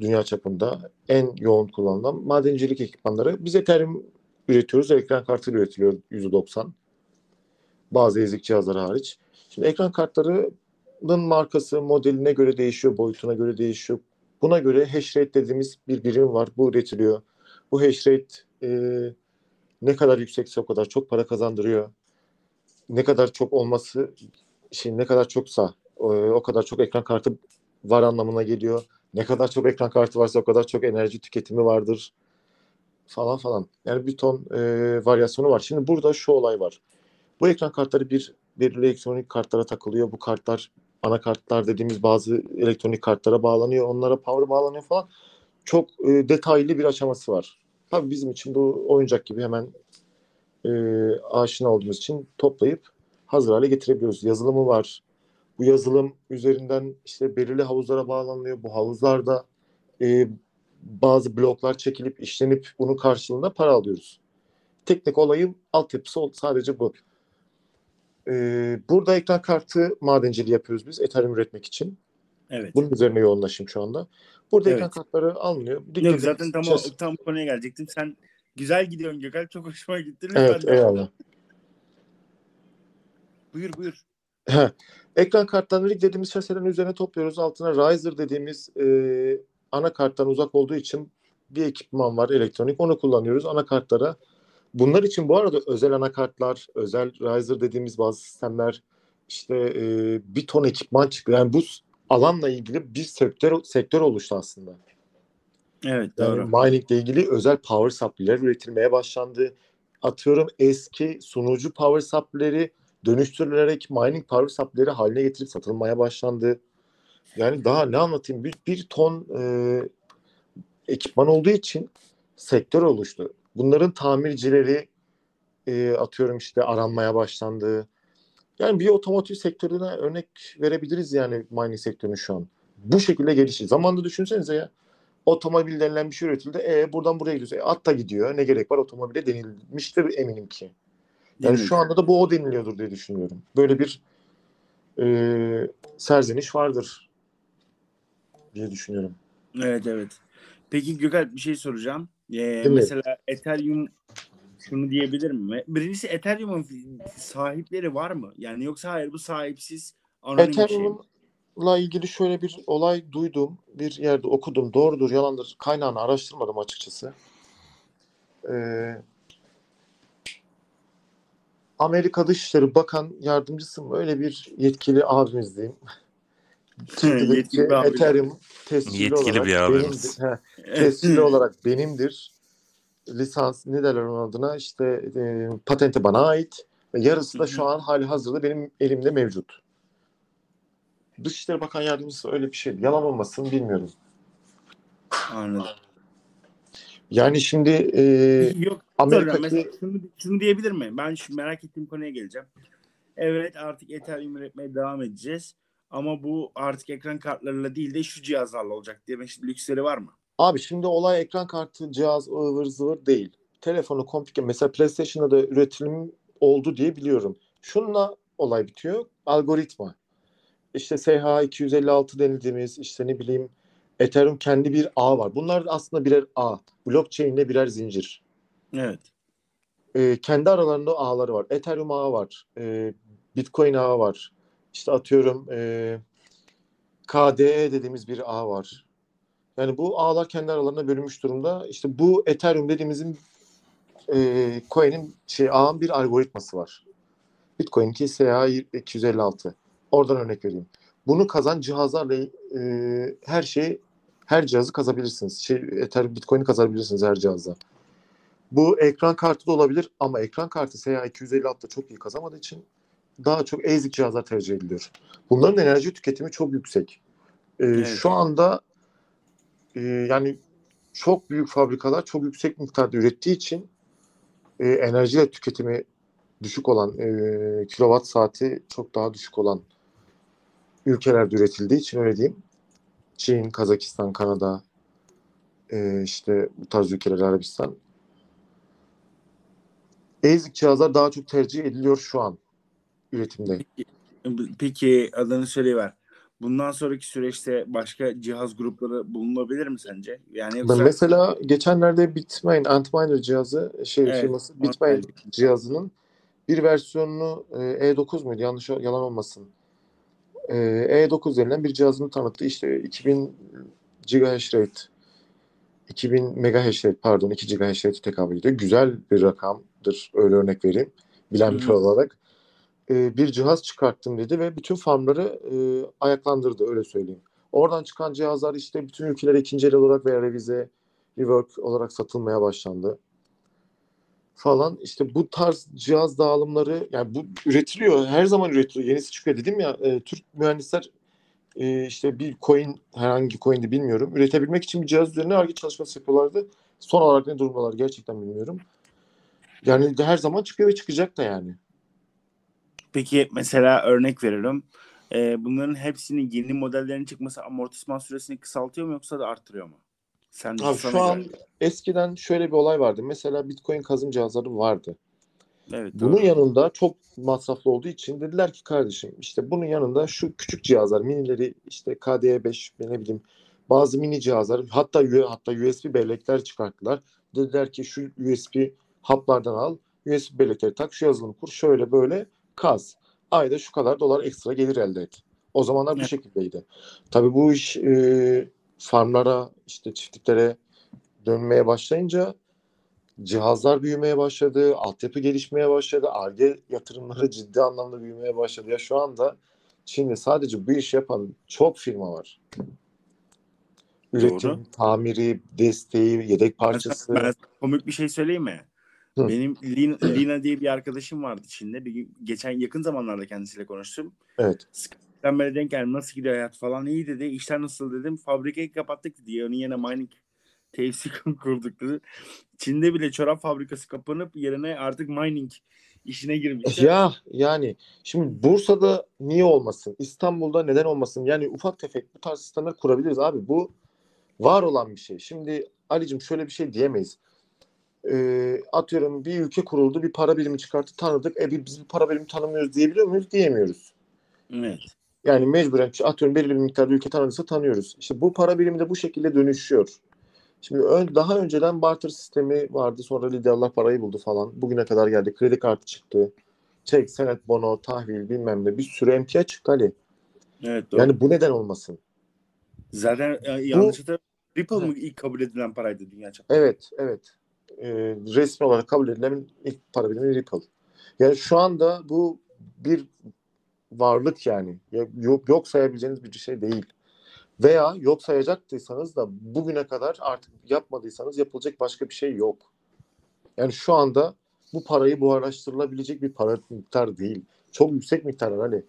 dünya çapında en yoğun kullanılan madencilik ekipmanları. Biz Ethereum üretiyoruz. Ekran kartı üretiliyor %90. Bazı ezik cihazları hariç. Şimdi ekran kartlarının markası modeline göre değişiyor, boyutuna göre değişiyor. Buna göre hash rate dediğimiz bir birim var. Bu üretiliyor. Bu hash rate e, ne kadar yüksekse o kadar çok para kazandırıyor. Ne kadar çok olması, şey ne kadar çoksa e, o kadar çok ekran kartı var anlamına geliyor. Ne kadar çok ekran kartı varsa o kadar çok enerji tüketimi vardır falan falan. Yani bir ton e, varyasyonu var. Şimdi burada şu olay var. Bu ekran kartları bir belirli elektronik kartlara takılıyor. Bu kartlar anakartlar dediğimiz bazı elektronik kartlara bağlanıyor. Onlara power bağlanıyor falan. Çok e, detaylı bir aşaması var. Tabii bizim için bu oyuncak gibi hemen e, aşina olduğumuz için toplayıp hazır hale getirebiliyoruz. Yazılımı var. Bu yazılım üzerinden işte belirli havuzlara bağlanıyor. Bu havuzlarda e, bazı bloklar çekilip işlenip bunun karşılığında para alıyoruz. Teknik olayın altyapısı sadece bu. Ee, burada ekran kartı madenciliği yapıyoruz biz Ethereum üretmek için. Evet. Bunun üzerine yoğunlaşayım şu anda. Burada Evet. ekran kartları alınıyor. Yok zaten tam, o, tam konuya gelecektim. Sen güzel gidiyorsun Gökhan. Çok hoşuma gitti. Lütfen Evet eyvallah. Buyur buyur. Ekran kartlarını rig dediğimiz şaselerin üzerine topluyoruz. Altına riser dediğimiz e, anakarttan uzak olduğu için bir ekipman var elektronik. Onu kullanıyoruz. Anakartlara Bunlar için bu arada özel anakartlar, özel riser dediğimiz bazı sistemler, işte e, bir ton ekipman çıktı. Yani bu alanla ilgili bir sektör sektör oluştu aslında. Evet Yani doğru. mining ile ilgili özel power supply'ler üretilmeye başlandı. Atıyorum eski sunucu power supply'leri dönüştürülerek mining power supply'leri haline getirip satılmaya başlandı. Yani daha ne anlatayım? Bir, bir ton e, ekipman olduğu için sektör oluştu. Bunların tamircileri e, atıyorum işte aranmaya başlandı. Yani bir otomotiv sektörüne örnek verebiliriz yani mining sektörünün şu an. Bu şekilde gelişi. Zamanında düşünsenize ya. Otomobil denilen bir şey üretildi. E buradan buraya gidiyorsun. E, at da gidiyor. Ne gerek var otomobile denilmiştir eminim ki. Yani Değil mi? şu anda da bu o deniliyordur diye düşünüyorum. Böyle bir e, serzeniş vardır diye düşünüyorum. Evet evet. Peki Gökalp bir şey soracağım. Ee, mesela Ethereum şunu diyebilir mi? Birincisi Ethereum'un sahipleri var mı? Yani yoksa hayır bu sahipsiz anonim bir şey mi? Ethereum'la ilgili şöyle bir olay duydum. Bir yerde okudum. Doğrudur, yalandır. Kaynağını araştırmadım açıkçası. Ee, Amerika Dışişleri Bakan Yardımcısı mı? Öyle bir yetkili abimiz diyeyim. (laughs) Yetkili ki bir abi. Ethereum tescilli Yetkili olarak bir abimiz. benimdir. He, tescilli (laughs) olarak benimdir. Lisans ne derler onun adına işte e, patenti bana ait ve yarısı da şu an hali hazırda benim elimde mevcut. Dışişleri Bakan Yardımcısı öyle bir şey. Yalan olmasın bilmiyorum. Anladım. Yani şimdi e, Yok soracağım. Mesela şunu, şunu diyebilir mi? Ben şu merak ettiğim konuya geleceğim. Evet artık Ethereum üretmeye devam edeceğiz. Ama bu artık ekran kartlarıyla değil de şu cihazlarla olacak diye bir lüksleri var mı? abi şimdi olay ekran kartı, cihaz, ıvır zıvır değil. Telefonu komplike. Mesela PlayStation'da da üretim oldu diye biliyorum. Şununla olay bitiyor. Algoritma. İşte SH256 denildiğimiz işte ne bileyim Ethereum kendi bir ağ var. Bunlar aslında birer ağ. Blockchain'de birer zincir. Evet. e, kendi aralarında ağları var. Ethereum ağı var. E, Bitcoin ağı var. İşte atıyorum e, KDE dediğimiz bir ağ var. Yani bu ağlar kendi aralarına bölünmüş durumda. İşte bu Ethereum dediğimizin e, coin'in şey ağın bir algoritması var. Bitcoin'inki SH256. Oradan örnek vereyim. Bunu kazan cihazlarla e, her şeyi her cihazı kazabilirsiniz. Şey, Ethereum Bitcoin'i kazabilirsiniz her cihazda. Bu ekran kartı da olabilir ama ekran kartı SH256'da çok iyi kazanmadığı için daha çok ASIC cihazlar tercih ediliyor. Bunların enerji tüketimi çok yüksek. Ee, Evet. Şu anda e, yani çok büyük fabrikalar çok yüksek miktarda ürettiği için e, enerji tüketimi düşük olan, e, kilowatt saati çok daha düşük olan ülkelerde üretildiği için öyle diyeyim. Çin, Kazakistan, Kanada, e, işte bu tarz ülkeler Arabistan. ASIC cihazlar daha çok tercih ediliyor şu an üretimde. Peki adını söyleyiver. Bundan sonraki süreçte başka cihaz grupları bulunabilir mi sence? Yani yoksa Mesela geçenlerde Bitmain, Antminer cihazı şey Evet, firması Bitmain cihazının bir versiyonunu e, E9 muydu? Yanlış yalan olmasın. E, E9 denilen bir cihazını tanıttı. İşte 2000 GHz rate 2000 MHz rate pardon 2 GHz rate tekabül ediyor. Güzel bir rakamdır. Öyle örnek vereyim. Bilen hı. olarak. E, bir cihaz çıkarttım dedi ve bütün farmları e, ayaklandırdı öyle söyleyeyim. Oradan çıkan cihazlar işte bütün ülkelere ikinci el olarak veya revize, rework olarak satılmaya başlandı. Falan işte bu tarz cihaz dağılımları yani bu üretiliyor. Her zaman üretiliyor. Yenisi çıkıyor dedim ya e, Türk mühendisler e, işte bir coin herhangi coin'di bilmiyorum. Üretebilmek için bir cihaz üzerine arge çalışması yapıyorlardı. Son olarak ne durumdalar gerçekten bilmiyorum. Yani her zaman çıkıyor ve çıkacak da yani. peki mesela örnek veriyorum. Ee, bunların hepsinin yeni modellerin çıkması amortisman süresini kısaltıyor mu yoksa da arttırıyor mu? Sen Abi şu an göre. eskiden şöyle bir olay vardı. Mesela Bitcoin kazım cihazları vardı. evet, Bunun doğru. yanında çok masraflı olduğu için dediler ki kardeşim işte bunun yanında şu küçük cihazlar minileri işte KDE5 ne bileyim bazı mini cihazlar hatta hatta USB bellekler çıkarttılar. Dediler ki şu USB haplardan al USB bellekleri tak şu yazılımı kur şöyle böyle kaz. Ayda şu kadar dolar ekstra gelir elde et. O zamanlar bu Evet. şekildeydi. Tabii bu iş e, farmlara işte çiftliklere dönmeye başlayınca cihazlar büyümeye başladı, altyapı gelişmeye başladı, Ar-Ge yatırımları (laughs) ciddi anlamda büyümeye başladı. Ya şu anda Çin'de sadece bu iş yapan çok firma var. Üretim, Doğru. tamiri, desteği, yedek parçası. Ben sana komik bir şey söyleyeyim mi? Hı. Benim Lina, Lina diye bir arkadaşım vardı Çin'de. Bir geçen yakın zamanlarda kendisiyle konuştum. Evet. Ben böyle denk geldim. Nasıl gidiyor hayat falan iyi dedi. İşler nasıl dedim. Fabrikayı kapattık dedi. Onun yerine mining (laughs) tesisi kurduk dedi. Çin'de bile çorap fabrikası kapanıp yerine artık mining işine girmişler. Ya yani şimdi Bursa'da niye olmasın? İstanbul'da neden olmasın? Yani ufak tefek bu tarz sistemler kurabiliriz abi. Bu var olan bir şey. Şimdi Ali'cim şöyle bir şey diyemeyiz. Ee, atıyorum bir ülke kuruldu, bir para birimi çıkarttı, tanıdık. E biz bir para birimi tanımıyoruz diyebiliyor muyuz? Diyemiyoruz. Evet. Yani mecburen atıyorum belirli bir miktarda ülke tanıdıysa tanıyoruz. İşte bu para birimi de bu şekilde dönüşüyor. Şimdi ön, daha önceden barter sistemi vardı. Sonra liderler parayı buldu falan. Bugüne kadar geldi. Kredi kartı çıktı. Çek, senet, bono, tahvil bilmem ne. Bir sürü emtia çıktı Ali. Evet doğru. Yani bu neden olmasın? Zaten e, yanlış hatırlamıyorum. Ripple mı ilk kabul edilen paraydı dünya çapında? Evet, evet. Ee, resmi olarak kabul edilen ilk para birimi Ripple. Yani şu anda bu bir varlık yani. Ya- Yok, yok sayabileceğiniz bir şey değil. Veya yok sayacaktıysanız da bugüne kadar artık yapmadıysanız yapılacak başka bir şey yok. Yani şu anda bu parayı buharlaştırılabilecek bir para miktar değil. Çok yüksek miktarlar hani.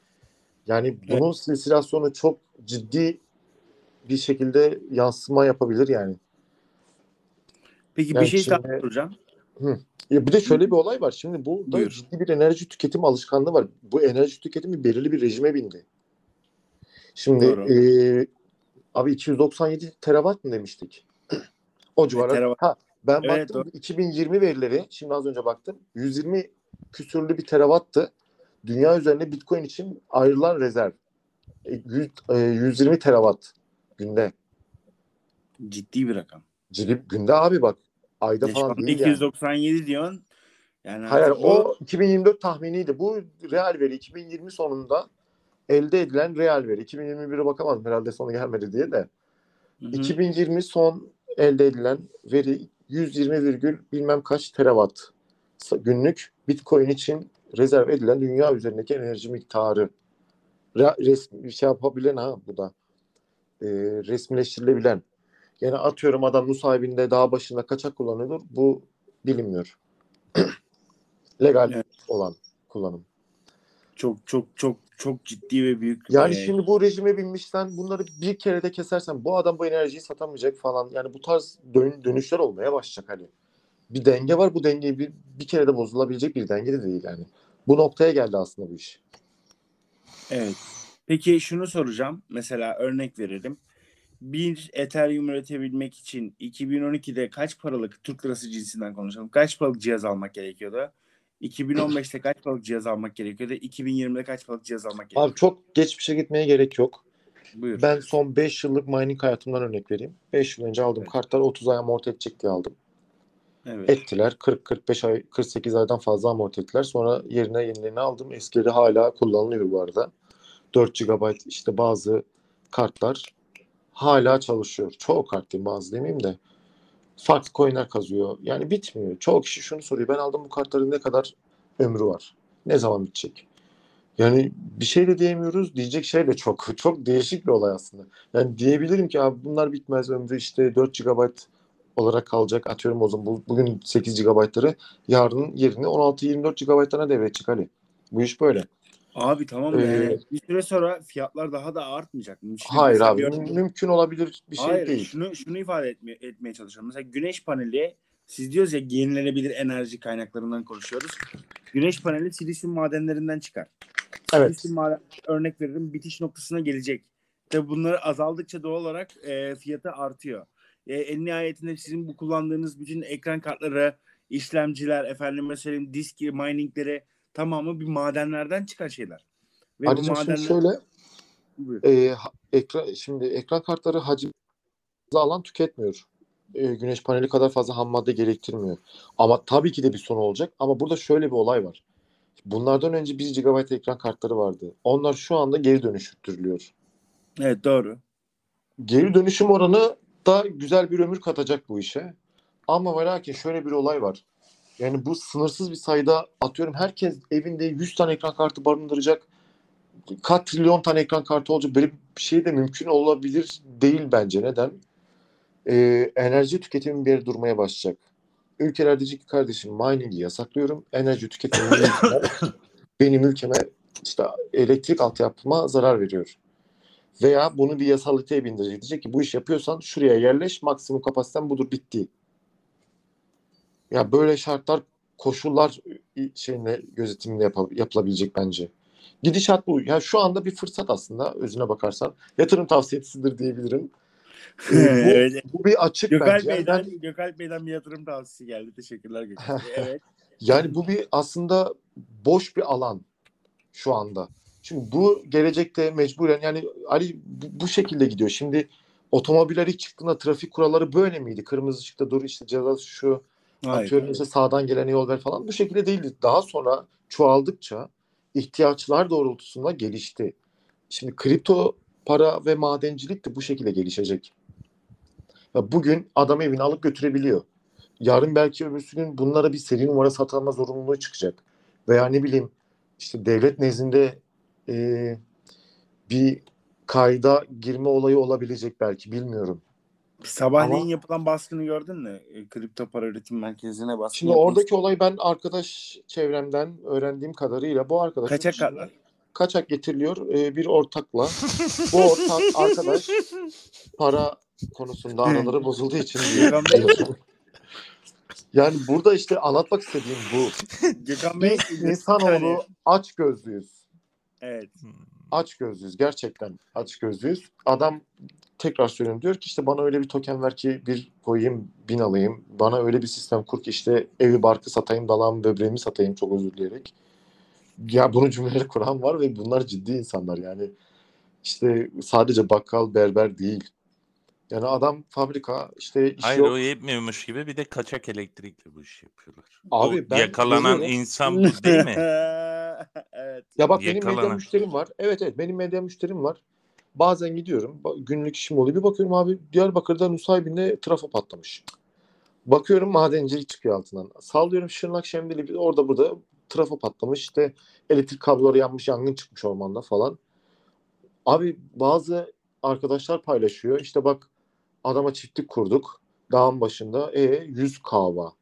Yani bunun silsilasyonu çok ciddi bir şekilde yansıma yapabilir yani. Peki Yani bir şey daha şimdi- soracağım. Ya bir de şöyle bir olay var. Şimdi burada Buyur. ciddi bir enerji tüketim alışkanlığı var. Bu enerji tüketimi belirli bir rejime bindi. Şimdi Doğru. e, abi 297 terawatt mı demiştik? o civarlar. terawatt. Ha, ben Evet, baktım doğru. 2020 verileri. Şimdi az önce baktım. 120 küsürlü bir terawattı. Dünya üzerinde Bitcoin için ayrılan rezerv. E, yüz- e, 120 terawatt günde. Ciddi bir rakam. Ciddi günde abi bak. Ayda şu falan değil yani. 297 diyorsun. Yani Hayır artık o 2024 tahminiydi. Bu real veri 2020 sonunda elde edilen real veri. 2021'e bakamadım herhalde sonu gelmedi diye de. Hı hı. 2020 son elde edilen veri 120 virgül bilmem kaç terawatt günlük Bitcoin için rezerv edilen dünya üzerindeki enerji miktarı. Re- resmi şey yapabilen ha bu da. Ee, resmileştirilebilen. Yani atıyorum adam Nusaybin'de dağ başında kaçak kullanıyordur. Bu bilinmiyor. (clears throat) Legal Evet. olan kullanım. çok çok çok çok ciddi ve büyük. Yani e, şimdi bu rejime binmişsen bunları bir kere de kesersen bu adam bu enerjiyi satamayacak falan. Yani bu tarz dön- dönüşler olmaya başlayacak hani. Bir denge var bu denge bir, bir kere de bozulabilecek bir denge de değil yani. Bu noktaya geldi aslında bu iş. Evet. Peki şunu soracağım. Mesela örnek verelim. Bir Ethereum üretebilmek için 2012'de kaç paralık Türk lirası cinsinden konuşalım. Kaç paralık cihaz almak gerekiyordu? 2015'te kaç paralık cihaz almak gerekiyordu? 2020'de kaç paralık cihaz almak gerekiyordu? Abi çok geçmişe gitmeye gerek yok. Buyur. Ben son 5 yıllık mining hayatımdan örnek vereyim. 5 yıl önce aldığım Evet. kartlar 30 ay amorti edecek diye aldım. Evet. Ettiler. 40-45 ay, 48 aydan fazla amorti ettiler. Sonra yerine yenilerini aldım. Eskileri hala kullanılıyor bu arada. 4 GB işte bazı kartlar hala çalışıyor. Çoğu kart diyeyim bazı demeyeyim de. Farklı coinler kazıyor. Yani bitmiyor. Çoğu kişi şunu soruyor. Ben aldım bu kartların ne kadar ömrü var? Ne zaman bitecek? Yani bir şey de diyemiyoruz. Diyecek şey de çok. (laughs) Çok değişik bir olay aslında. Yani diyebilirim ki abi bunlar bitmez. Ömrü işte 4 GB olarak kalacak. Atıyorum o zaman bu, bugün 8 GB'ları yarın yerini 16-24 GB'larına devredecek Ali. Bu iş böyle. Abi tamam Ee, yani bir süre sonra fiyatlar daha da artmayacak mı? Şimdi Hayır mesela abi bir mümkün olabilir bir şey Hayır, değil. Şunu, şunu ifade etmeye, etmeye çalışıyorum. Mesela güneş paneli, siz diyoruz ya yenilenebilir enerji kaynaklarından konuşuyoruz. Güneş paneli silisyum madenlerinden çıkar. Evet. Silisyum maden, örnek veririm bitiş noktasına gelecek. Tabi bunları azaldıkça doğal olarak e, fiyatı artıyor. E, en nihayetinde sizin bu kullandığınız bütün ekran kartları, işlemciler, efendime söyleyeyim disk miningleri tamamı bir madenlerden çıkan şeyler. Ve Ayrıca şimdi madenler... şöyle Buyur. e, ekran şimdi ekran kartları hacim alan tüketmiyor. E, güneş paneli kadar fazla ham madde gerektirmiyor. Ama tabii ki de bir sonu olacak. Ama burada şöyle bir olay var. Bunlardan önce 1 GB ekran kartları vardı. Onlar şu anda geri dönüştürülüyor. Evet doğru. Geri dönüşüm oranı da güzel bir ömür katacak bu işe. Ama ve lakin şöyle bir olay var. Yani bu sınırsız bir sayıda atıyorum herkes evinde 100 tane ekran kartı barındıracak. Kaç trilyon tane ekran kartı olacak. Böyle bir şey de mümkün olabilir değil bence. Neden? Ee, enerji tüketimi bir yere durmaya başlayacak. Ülkeler diyecek ki kardeşim mining'i yasaklıyorum. Enerji tüketimini (laughs) benim ülkeme işte elektrik altyapıma zarar veriyor. Veya bunu bir yasaliteye bindirecek. Diyecek ki bu iş yapıyorsan şuraya yerleş maksimum kapasiten budur bitti. Ya böyle şartlar koşullar şeyine gözetiminde yap- yapılabilecek bence. Gidişat bu. Ya şu anda bir fırsat aslında özüne bakarsan. Yatırım tavsiyesidir diyebilirim. Ee, bu, bu bir açık Gökalp bence. Yani Bey'den, ben- Gökalp Bey'den bir yatırım tavsiyesi geldi. Teşekkürler. (laughs) Evet. Yani bu bir aslında boş bir alan şu anda. Şimdi bu gelecekte mecburen yani Ali bu, bu şekilde gidiyor. Şimdi otomobiller ilk çıktığında trafik kuralları böyle miydi? Kırmızı ışıkta dur işte ceza şu Hayır. atıyorum işte sağdan gelene yol ver falan. Bu şekilde değildi. Daha sonra çoğaldıkça ihtiyaçlar doğrultusunda gelişti. Şimdi kripto para ve madencilik de bu şekilde gelişecek. Ya bugün adam evini alıp götürebiliyor. Yarın belki öbürsü gün bunlara bir seri numara satılma zorunluluğu çıkacak. Veya ne bileyim işte devlet nezdinde e, bir kayda girme olayı olabilecek belki bilmiyorum. Sabahleyin Ama- yapılan baskını gördün mü? E, Kripto para üretim merkezine baskın Şimdi yapılmış. oradaki olay ben arkadaş çevremden öğrendiğim kadarıyla bu arkadaşın kaçak kartlar. kaçak getiriliyor e, bir ortakla. (laughs) Bu ortak arkadaş para konusunda araları bozulduğu için yani burada işte anlatmak istediğim bu. (laughs) Gökhan Bey insanoğlu aç gözlüyüz. Evet. Aç gözlüyüz gerçekten aç gözlüyüz. Adam tekrar söylüyorum diyor ki işte bana öyle bir token ver ki bir koyayım bin alayım. Bana öyle bir sistem kur ki işte evi barkı satayım dalağımı böbreğimi satayım çok özür dileyerek. Ya bunu cümleleri kuran var ve bunlar ciddi insanlar yani. işte sadece bakkal berber değil. Yani adam fabrika işte işi Hayır yok. o yetmiyormuş gibi bir de kaçak elektrikle bu işi yapıyorlar. Abi O ben yakalanan insan bu değil mi? (laughs) (laughs) evet. Ya bak benim Yakalanan. medya müşterim var. Evet evet benim medya müşterim var. Bazen gidiyorum. Günlük işim oluyor. Bir bakıyorum abi Diyarbakır'da Nusaybin'de trafo patlamış. Bakıyorum madencilik çıkıyor altından. Sallıyorum Şırnak Şemdili bir- orada burada trafo patlamış. İşte elektrik kabloları yanmış, yangın çıkmış ormanda falan. Abi bazı arkadaşlar paylaşıyor. İşte bak adama çiftlik kurduk. Dağın başında. E 100 kava.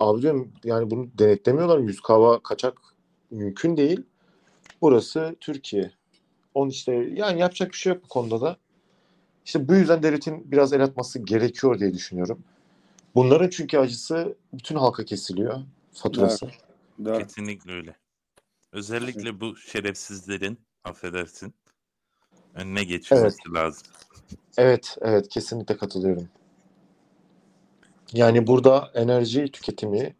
Abi diyorum yani bunu denetlemiyorlar mı? 100 kava kaçak mümkün değil. Burası Türkiye. Onun işte yani yapacak bir şey yok bu konuda da. İşte bu yüzden devletin biraz el atması gerekiyor diye düşünüyorum. Bunların çünkü acısı bütün halka kesiliyor faturası. Doğru. Kesinlikle öyle. Özellikle bu şerefsizlerin affedersin önüne geçilmesi lazım. Evet, evet kesinlikle katılıyorum. Yani burada enerji tüketimi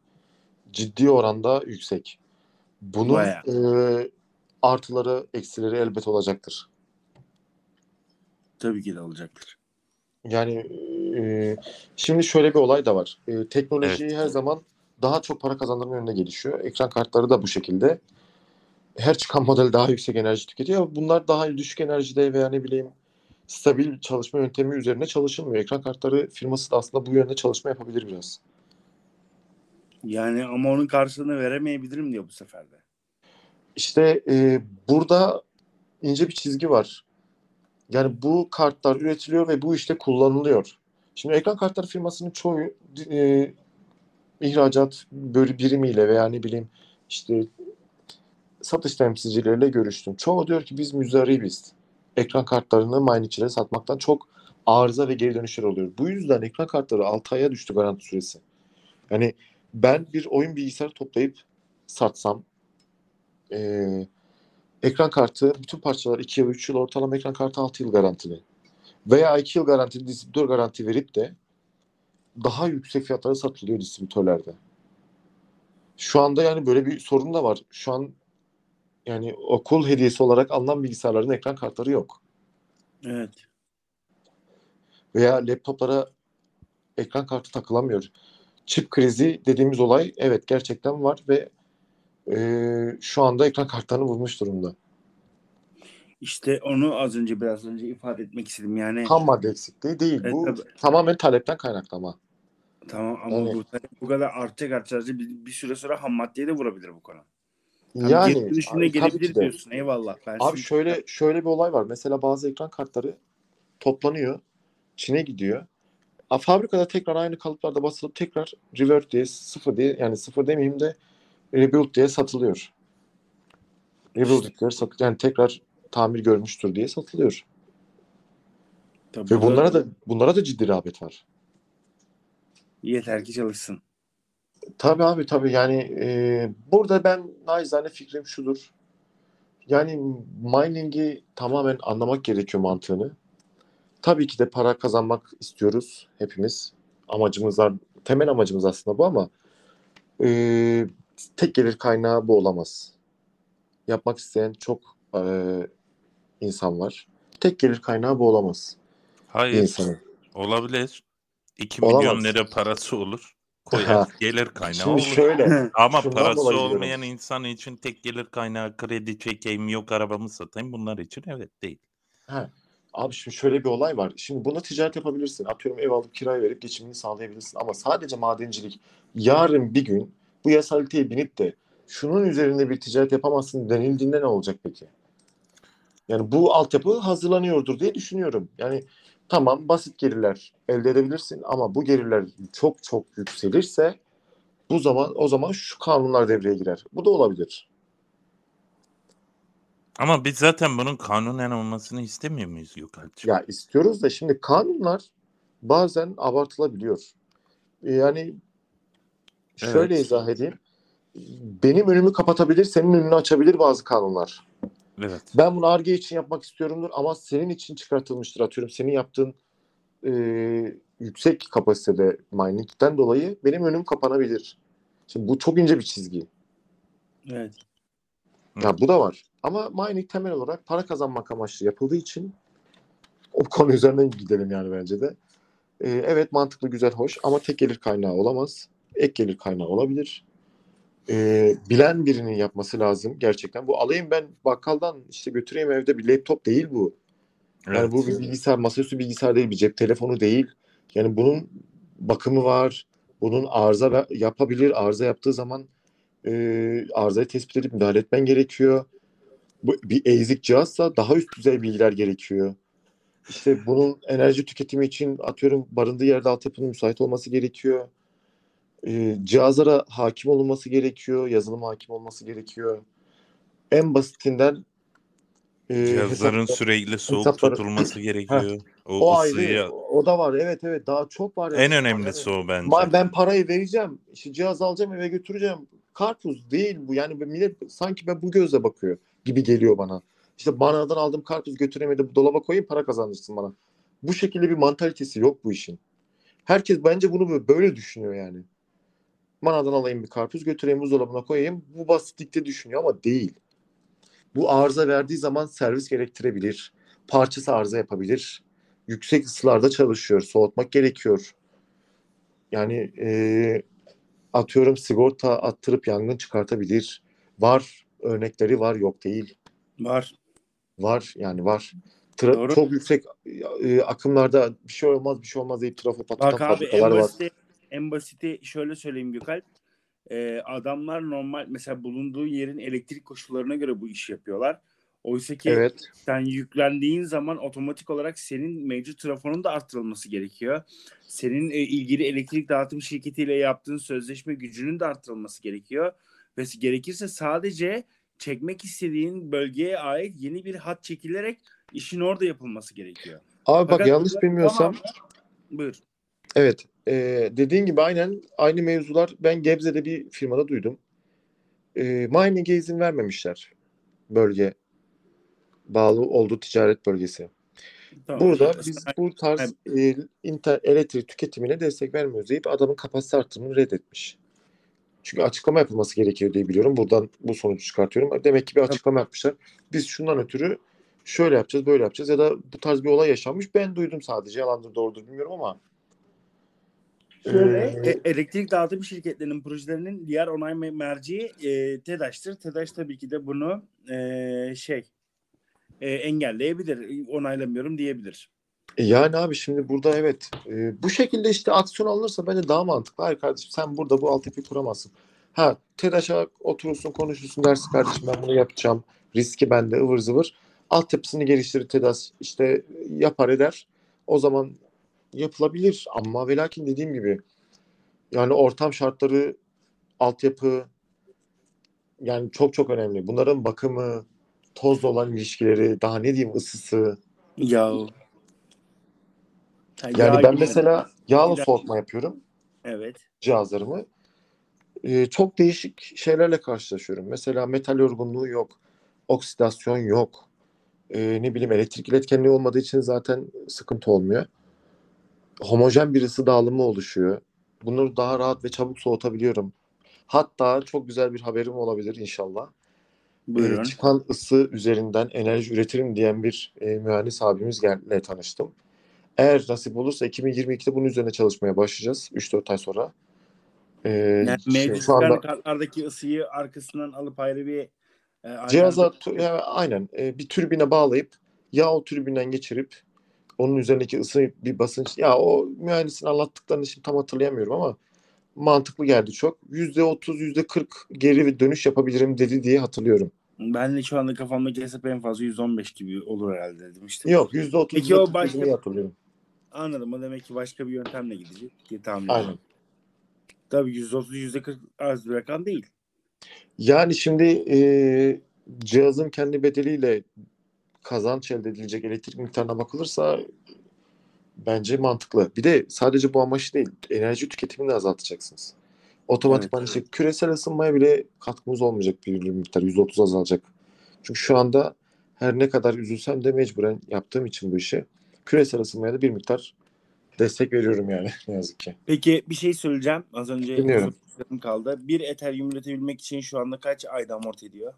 ciddi oranda yüksek. Bunun Bayağı. e, artıları, eksileri elbet olacaktır. Tabii ki de olacaktır. Yani e, şimdi şöyle bir olay da var. E, teknoloji her zaman daha çok para kazandırma yönüne gelişiyor. Ekran kartları da bu şekilde. Her çıkan model daha yüksek enerji tüketiyor. Bunlar daha düşük enerjide veya ne bileyim stabil çalışma yöntemi üzerine çalışılmıyor. Ekran kartları firması da aslında bu yönde çalışma yapabilir biraz. Yani ama onun karşılığını veremeyebilirim diyor bu sefer de. İşte e, burada ince bir çizgi var. Yani bu kartlar üretiliyor ve bu işte kullanılıyor. Şimdi ekran kartları firmasının çoğu e, ihracat böyle birimiyle veya ne bileyim işte satış temsilcileriyle görüştüm. Çoğu diyor ki biz müzdaribiz. Ekran kartlarını mining satmaktan çok arıza ve geri dönüşler oluyor. Bu yüzden ekran kartları 6 aya düştü garanti süresi. Yani ben bir oyun bilgisayarı toplayıp satsam ee, ekran kartı bütün parçalar 2 yıl 3 yıl ortalama ekran kartı 6 yıl garantili. Veya 2 yıl garantili distribütör garanti verip de daha yüksek fiyatlara satılıyor distribütörlerde. Şu anda yani böyle bir sorun da var. Şu an yani okul hediyesi olarak alınan bilgisayarların ekran kartları yok. Evet. Veya laptoplara ekran kartı takılamıyor. Çip krizi dediğimiz olay evet gerçekten var ve e, şu anda ekran kartlarını vurmuş durumda. İşte onu az önce biraz önce ifade etmek istedim. Yani Ham madde eksikliği değil. Evet, Bu tabii. tamamen talepten kaynaklı ama. Tamam ama Yani- bu, bu kadar artacak artacak bir, bir süre sonra ham maddeye de vurabilir bu konu. Yani, Yani, geri dönüşüne gelebilir diyorsun. Eyvallah. Ben Abi şöyle şöyle bir olay var. Mesela bazı ekran kartları toplanıyor. Çin'e gidiyor. A, fabrikada tekrar aynı kalıplarda basılıp tekrar revert diye sıfır diye yani sıfır demeyeyim de rebuild diye satılıyor. Rebuild diye sat yani tekrar tamir görmüştür diye satılıyor. Tabii Ve bunlara da bunlara da ciddi rağbet var. yeter ki çalışsın. Tabii abi tabii yani e, burada ben naçizane fikrim şudur. Yani mining'i tamamen anlamak gerekiyor mantığını. Tabii ki de para kazanmak istiyoruz hepimiz. Amacımız var. Temel amacımız aslında bu ama e, tek gelir kaynağı bu olamaz. Yapmak isteyen çok e, insan var. Tek gelir kaynağı bu olamaz Hayır. insanın. Olabilir. 2 Olamaz. milyon lira parası olur. Koyar. gelir kaynağı Şimdi olur. şöyle Ama şundan parası dolayı diyorum. olmayan insan için tek gelir kaynağı kredi çekeyim yok arabamı satayım bunlar için evet değil. Abi şimdi şöyle bir olay var. Şimdi buna ticaret yapabilirsin. Atıyorum ev alıp kiraya verip geçimini sağlayabilirsin. Ama sadece madencilik yarın bir gün bu yasaliteye binip de şunun üzerinde bir ticaret yapamazsın denildiğinde ne olacak peki? Yani bu altyapı hazırlanıyordur diye düşünüyorum. Yani tamam basit gelirler elde edebilirsin ama bu gelirler çok çok yükselirse bu zaman o zaman şu kanunlar devreye girer. Bu da olabilir. Ama biz zaten bunun kanunen olmasını istemiyor muyuz Gökalp'cığım? Ya istiyoruz da şimdi kanunlar bazen abartılabiliyor. Yani şöyle Evet. izah edeyim. Benim önümü kapatabilir, senin önünü açabilir bazı kanunlar. Evet. Ben bunu Ar-Ge için yapmak istiyorumdur ama senin için çıkartılmıştır. Atıyorum senin yaptığın e, yüksek kapasitede mining'den dolayı benim önüm kapanabilir. Şimdi bu çok ince bir çizgi. Evet. Ya bu da var. Ama mining temel olarak para kazanmak amaçlı yapıldığı için o konu üzerinden gidelim yani bence de. Ee, evet mantıklı, güzel, hoş ama tek gelir kaynağı olamaz. Ek gelir kaynağı olabilir. Ee, bilen birinin yapması lazım gerçekten. Bu alayım ben bakkaldan işte götüreyim evde bir laptop değil bu. Yani evet. bu bir bilgisayar, masaüstü bilgisayar değil, bir cep telefonu değil. Yani bunun bakımı var. Bunun arıza yapabilir. Arıza yaptığı zaman e, arızayı tespit edip müdahale etmen gerekiyor. Bu bir ezik cihazsa daha üst düzey bilgiler gerekiyor. İşte bunun enerji tüketimi için atıyorum barındığı yerde altyapının müsait olması gerekiyor. E, cihazlara hakim olunması gerekiyor. Yazılım hakim olması gerekiyor. En basitinden e, Cihazların hesaplar- sürekli soğuk hesapları- tutulması (clears throat) gerekiyor. o, o ısıyı. ayrı. O da var. Evet evet daha çok var. En yani. önemlisi o bence. Ma- Ben parayı vereceğim. İşte cihaz alacağım eve götüreceğim. Karpuz değil bu. Yani millet sanki ben bu gözle bakıyor gibi geliyor bana. İşte manadan aldım karpuz götüremedim dolaba koyayım para kazanırsın bana. Bu şekilde bir mantalitesi yok bu işin. Herkes bence bunu böyle düşünüyor yani. Manadan alayım bir karpuz götüreyim buzdolabına koyayım. Bu basitlikte düşünüyor ama değil. Bu arıza verdiği zaman servis gerektirebilir. Parçası arıza yapabilir. Yüksek ısılarda çalışıyor. Soğutmak gerekiyor. Yani e, atıyorum sigorta attırıp yangın çıkartabilir. Var örnekleri var yok değil. Var. Var yani var. Tra- Doğru. çok yüksek e, akımlarda bir şey olmaz bir şey olmaz deyip trafo patlatan fabrikalar var. En basiti şöyle söyleyeyim Gökalp. Ee, adamlar normal mesela bulunduğu yerin elektrik koşullarına göre bu işi yapıyorlar. Oysa ki Evet. sen yüklendiğin zaman otomatik olarak senin mevcut trafonun da arttırılması gerekiyor. Senin e, ilgili elektrik dağıtım şirketiyle yaptığın sözleşme gücünün de arttırılması gerekiyor. Ve gerekirse sadece çekmek istediğin bölgeye ait yeni bir hat çekilerek işin orada yapılması gerekiyor. Abi bak Fakat yanlış bunların bilmiyorsam tamamı- Buyur. Evet e, dediğin gibi aynen aynı mevzular ben Gebze'de bir firmada duydum. E, mining'e izin vermemişler bölge bağlı olduğu ticaret bölgesi. Tamam. Burada biz bu tarz e, inter, elektrik tüketimine destek vermiyoruz deyip adamın kapasite artırımını reddetmiş. Çünkü açıklama yapılması gerekiyor diye biliyorum. Buradan bu sonucu çıkartıyorum. Demek ki bir açıklama yapmışlar. Biz şundan ötürü şöyle yapacağız, böyle yapacağız ya da bu tarz bir olay yaşanmış. Ben duydum sadece. Yalandır, doğrudur bilmiyorum ama. Şöyle, Ee, e- elektrik dağıtım şirketlerinin projelerinin diğer onay me- merci e, TEDAŞ'tır. TEDAŞ tabii ki de bunu e, şey e, engelleyebilir, onaylamıyorum diyebilir. E Yani abi şimdi burada evet e, bu şekilde işte aksiyon alınırsa bence daha mantıklı. Hayır kardeşim sen burada bu altyapıyı kuramazsın. Ha TEDAŞ'a oturursun konuşursun dersin kardeşim ben bunu yapacağım. Riski bende ıvır zıvır. Altyapısını geliştirir TEDAŞ işte yapar eder. O zaman yapılabilir ama ve lakin dediğim gibi yani ortam şartları altyapı yani çok çok önemli. Bunların bakımı, tozla olan ilişkileri, daha ne diyeyim ısısı, Ya. Yani yağ ben mesela yağlı İlaç- soğutma yapıyorum Evet. cihazlarımı. Ee, çok değişik şeylerle karşılaşıyorum. Mesela metal yorgunluğu yok, oksidasyon yok. Ee, ne bileyim elektrik iletkenliği olmadığı için zaten sıkıntı olmuyor. Homojen bir ısı dağılımı oluşuyor. Bunları daha rahat ve çabuk soğutabiliyorum. Hatta çok güzel bir haberim olabilir inşallah. Ee, Buyurun. çıkan ısı üzerinden enerji üretirim diyen bir e, mühendis abimizle tanıştım. Eğer nasip olursa 2022'de bunun üzerine çalışmaya başlayacağız. 3-4 ay sonra. Ee, Yani şey, mevcut şu anda yani kartlardaki ısıyı arkasından alıp ayrı bir e, cihaza alternatif- tu- ya, aynen e, bir türbine bağlayıp ya o türbinden geçirip onun üzerindeki ısı bir basınç ya o mühendisin anlattıklarını şimdi tam hatırlayamıyorum ama mantıklı geldi çok. %30 %40 geri bir dönüş yapabilirim dedi diye hatırlıyorum. Ben de şu anda kafamdaki hesap en fazla 115 gibi olur herhalde demiştim. Yok %30 Peki o %40 başka- hatırlıyorum. Anladım. O demek ki başka bir yöntemle gidecek diye tahmin Aynen. ediyorum. Tabii %30 %40 az bir rakam değil. Yani şimdi e, cihazın kendi bedeliyle kazanç elde edilecek elektrik miktarına bakılırsa bence mantıklı. Bir de sadece bu amaç değil, enerji tüketimini de azaltacaksınız. Otomatikman Evet, işte küresel ısınmaya bile katkımız olmayacak bir miktar, %30 azalacak. Çünkü şu anda her ne kadar üzülsem de mecburen yaptığım için bu işi küresel ısınmaya da bir miktar destek veriyorum yani (laughs) ne yazık ki. Peki bir şey söyleyeceğim. Az önce kaldı. Bir Ethereum üretebilmek için şu anda kaç ayda amorti ediyor?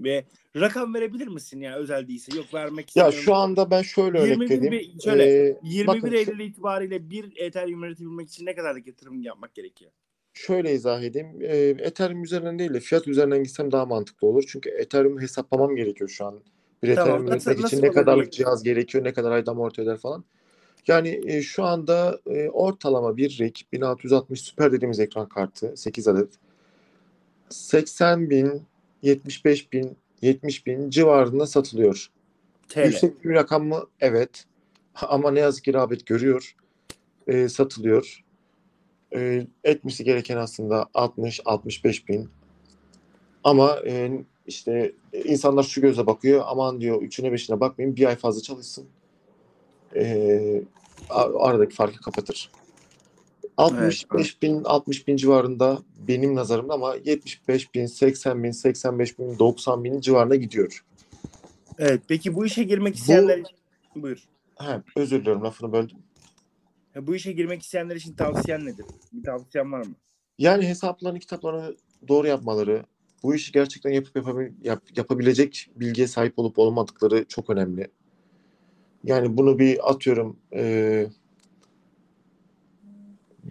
Ve rakam verebilir misin ya özel değilse? Yok vermek Ya istemiyorum. şu anda ben şöyle 21 örnek vereyim. şöyle, Ee, 21 bakın, Eylül itibariyle bir Ethereum üretebilmek için ne kadarlık yatırım yapmak gerekiyor? Şöyle izah edeyim. Ee, Ethereum üzerinden değil de fiyat üzerinden gitsem daha mantıklı olur. Çünkü Ethereum'u hesaplamam gerekiyor şu an. Bir Tamam, Ethereum nasıl- üretmek nasıl için ne kadarlık cihaz gerekiyor, ne kadar ayda amorti eder falan. Yani e, şu anda e, ortalama bir rig 1660 süper dediğimiz ekran kartı 8 adet 80 bin, 75 bin, 70 bin civarında satılıyor. TL. Yüksek bir rakam mı? Evet. (laughs) Ama ne yazık ki rağbet görüyor. Ee, satılıyor. Ee, etmesi gereken aslında 60-65 bin. Ama e, işte e, insanlar şu göze bakıyor. Aman diyor üçüne beşine bakmayın. Bir ay fazla çalışsın. A- aradaki farkı kapatır. 65 bin, 60 bin civarında benim nazarımda ama 75 bin, 80 bin, 85 bin, 90 bin civarına gidiyor. Evet. Peki bu işe girmek isteyenler için buyur. He, özür diliyorum lafını böldüm. Ya bu işe girmek isteyenler için tavsiyen nedir? Bir tavsiyen var mı? Yani hesaplarını, kitaplarını doğru yapmaları, bu işi gerçekten yapıp yapabil- yap- yapabilecek bilgiye sahip olup olmadıkları çok önemli. Yani bunu bir atıyorum e,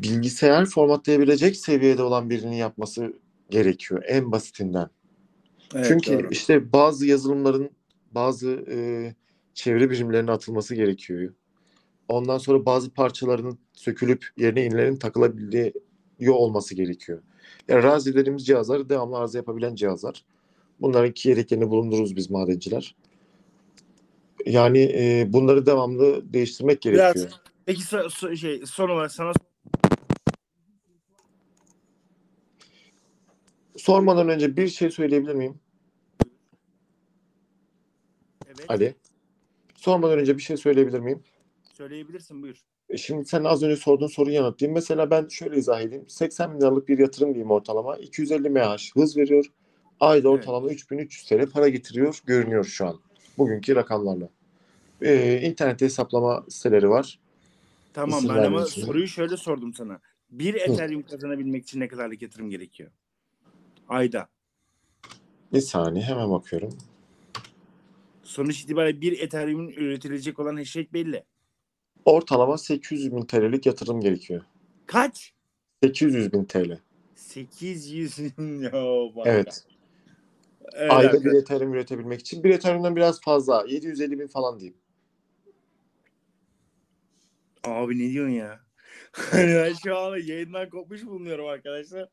bilgisayar formatlayabilecek seviyede olan birinin yapması gerekiyor en basitinden. Evet, Çünkü doğru. işte bazı yazılımların bazı e, çevre birimlerine atılması gerekiyor. Ondan sonra bazı parçaların sökülüp yerine yenilerin takılabildiği olması gerekiyor. Yani razi dediğimiz cihazlar devamlı arıza yapabilen cihazlar. Bunların iki yedeklerini bulundururuz biz madenciler. Yani e, bunları devamlı değiştirmek Biraz- gerekiyor. Peki so- so- şey son olarak sana Sormadan önce bir şey söyleyebilir miyim evet Ali? Sormadan önce bir şey söyleyebilir miyim? söyleyebilirsin buyur. E, Şimdi sen az önce sorduğun soruyu yanıtlayayım. Mesela ben şöyle izah edeyim. 80 bin liralık bir yatırım diyeyim ortalama. 250 MH hız veriyor. Ayda Evet. ortalama 3300 TL para getiriyor. Görünüyor şu an. Bugünkü rakamlarla. Ee, internet hesaplama siteleri var. Tamam İsim ben ama soruyu şöyle sordum sana. Bir Ethereum kazanabilmek için ne kadarlık yatırım gerekiyor? Ayda. Bir saniye hemen bakıyorum. Sonuç itibariyle bir Ethereum'un üretilecek olan hashtag belli. Ortalama 800 bin TL'lik yatırım gerekiyor. Kaç? 800 bin TL. 800 ya bak. Evet. Evet, Ayda arkadaşlar. bir Ethereum üretebilmek için. Bir Ethereum'dan biraz fazla. 750 bin falan diyeyim. Abi ne diyorsun ya? Hani ben şu an yayından kopmuş bulunuyorum arkadaşlar.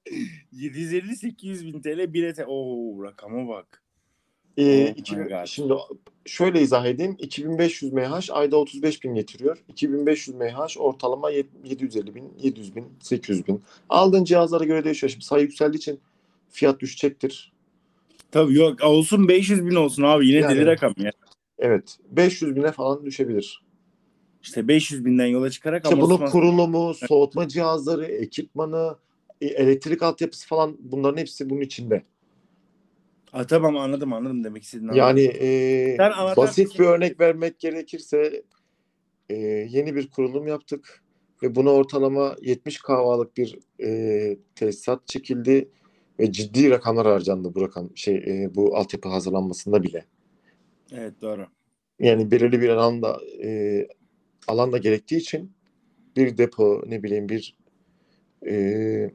750-800 bin TL bir ete. Oo rakama bak. Ee, Oh my 2000 God. şimdi şöyle izah edeyim. 2500 MH ayda 35 bin getiriyor. 2500 MH ortalama yet- 750 bin, 700 bin, 800 bin. Aldığın cihazlara göre değişiyor. Şimdi sayı yükseldiği için fiyat düşecektir. Tabii yok olsun 500 bin olsun abi yine Yani. deli rakam ya. Evet. 500 bine falan düşebilir. İşte 500 binden yola çıkarak İşte bunun amortisman- kurulumu, soğutma cihazları, ekipmanı, e, elektrik altyapısı falan bunların hepsi bunun içinde. Ha, tamam anladım anladım demek istediğini anladım. Yani e, basit bir örnek vermek gerekirse e, yeni bir kurulum yaptık ve buna ortalama 70 kahvalık bir e, tesisat çekildi ve ciddi rakamlar harcandı bu rakam şey e, bu altyapı hazırlanmasında bile. Evet doğru. Yani belirli bir alanda e, alanda gerektiği için bir depo ne bileyim bir e,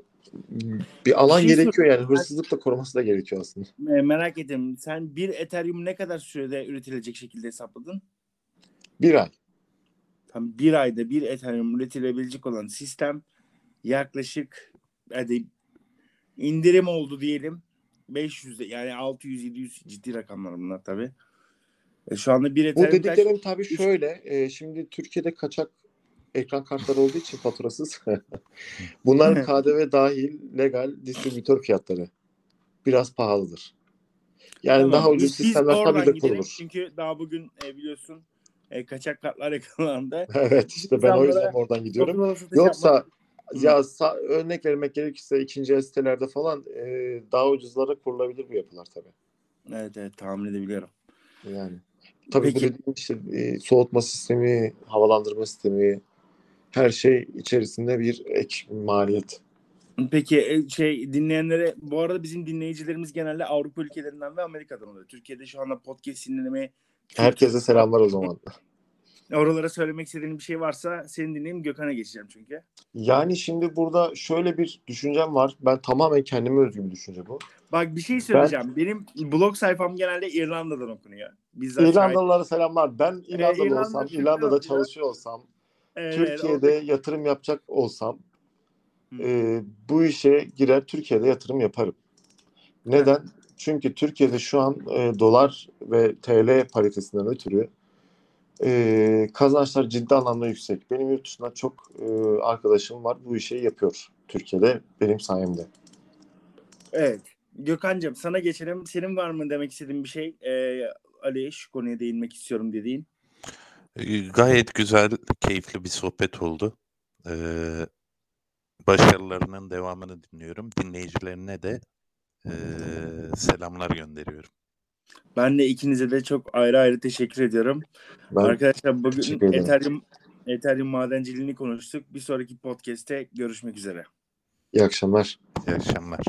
bir alan şey gerekiyor yani hırsızlıkla koruması da gerekiyor aslında. Me- merak ettim. Sen bir Ethereum ne kadar sürede üretilecek şekilde hesapladın? Bir ay. Tam bir ayda bir Ethereum üretilebilecek olan sistem yaklaşık hadi indirim oldu diyelim 500 yani 600 700 ciddi rakamlar bunlar tabi. E, şu anda bir Bu Ethereum kaç? dediklerim tabii şöyle. e, şimdi Türkiye'de kaçak ekran kartları olduğu için faturasız. (laughs) Bunlar KDV dahil legal distribütör fiyatları. Biraz pahalıdır. Yani Tamam, daha ucuz biz- sistemler tabii de kurulur. Çünkü daha bugün e, biliyorsun e, kaçak kartlar (laughs) yakalandı. (laughs) evet işte ben o yüzden oradan gidiyorum. Yoksa yapmak- ya sa- örnek vermek gerekirse ikinci el sitelerde falan e, daha ucuzlara kurulabilir bu yapılar tabii. Evet evet tahmin edebiliyorum. Yani tabii bu Peki. dediğim işte e, soğutma sistemi, havalandırma sistemi her şey içerisinde bir ek maliyet. Peki e, şey dinleyenlere bu arada bizim dinleyicilerimiz genelde Avrupa ülkelerinden ve Amerika'dan oluyor. Türkiye'de şu anda podcast dinlemeye Herkese selamlar o zaman. (laughs) Oralara söylemek istediğin bir şey varsa senin dinleyeyim Gökhan'a geçeceğim çünkü. Yani şimdi burada şöyle bir düşüncem var. Ben tamamen kendime özgü bir düşünce bu. Bak bir şey söyleyeceğim. Benim blog sayfam genelde İrlanda'dan okunuyor. Bizzat şahit- İrlandalılara selamlar. Ben İrlandalı İrlanda olsam, İrlanda'da oluyor. çalışıyor olsam, Evet, Türkiye'de yatırım yapacak olsam Hı. e, bu işe girer Türkiye'de yatırım yaparım. Neden? Çünkü Türkiye'de şu an e, dolar ve TL paritesinden ötürü e, kazançlar ciddi anlamda yüksek. Benim yurt dışında çok e, arkadaşım var bu işi yapıyor Türkiye'de benim sayemde. Evet. Gökhan'cığım sana geçelim. Senin var mı demek istediğin bir şey? Ee, Ali şu konuya değinmek istiyorum dediğin. Gayet güzel, keyifli bir sohbet oldu. Ee, başarılarının devamını dinliyorum. Dinleyicilerine de ee, selamlar gönderiyorum. Ben de ikinize de çok ayrı ayrı teşekkür ediyorum. Ben Arkadaşlar bugün. Ethereum, Ethereum madenciliğini konuştuk. Bir sonraki podcast'te görüşmek üzere. iyi akşamlar. İyi akşamlar.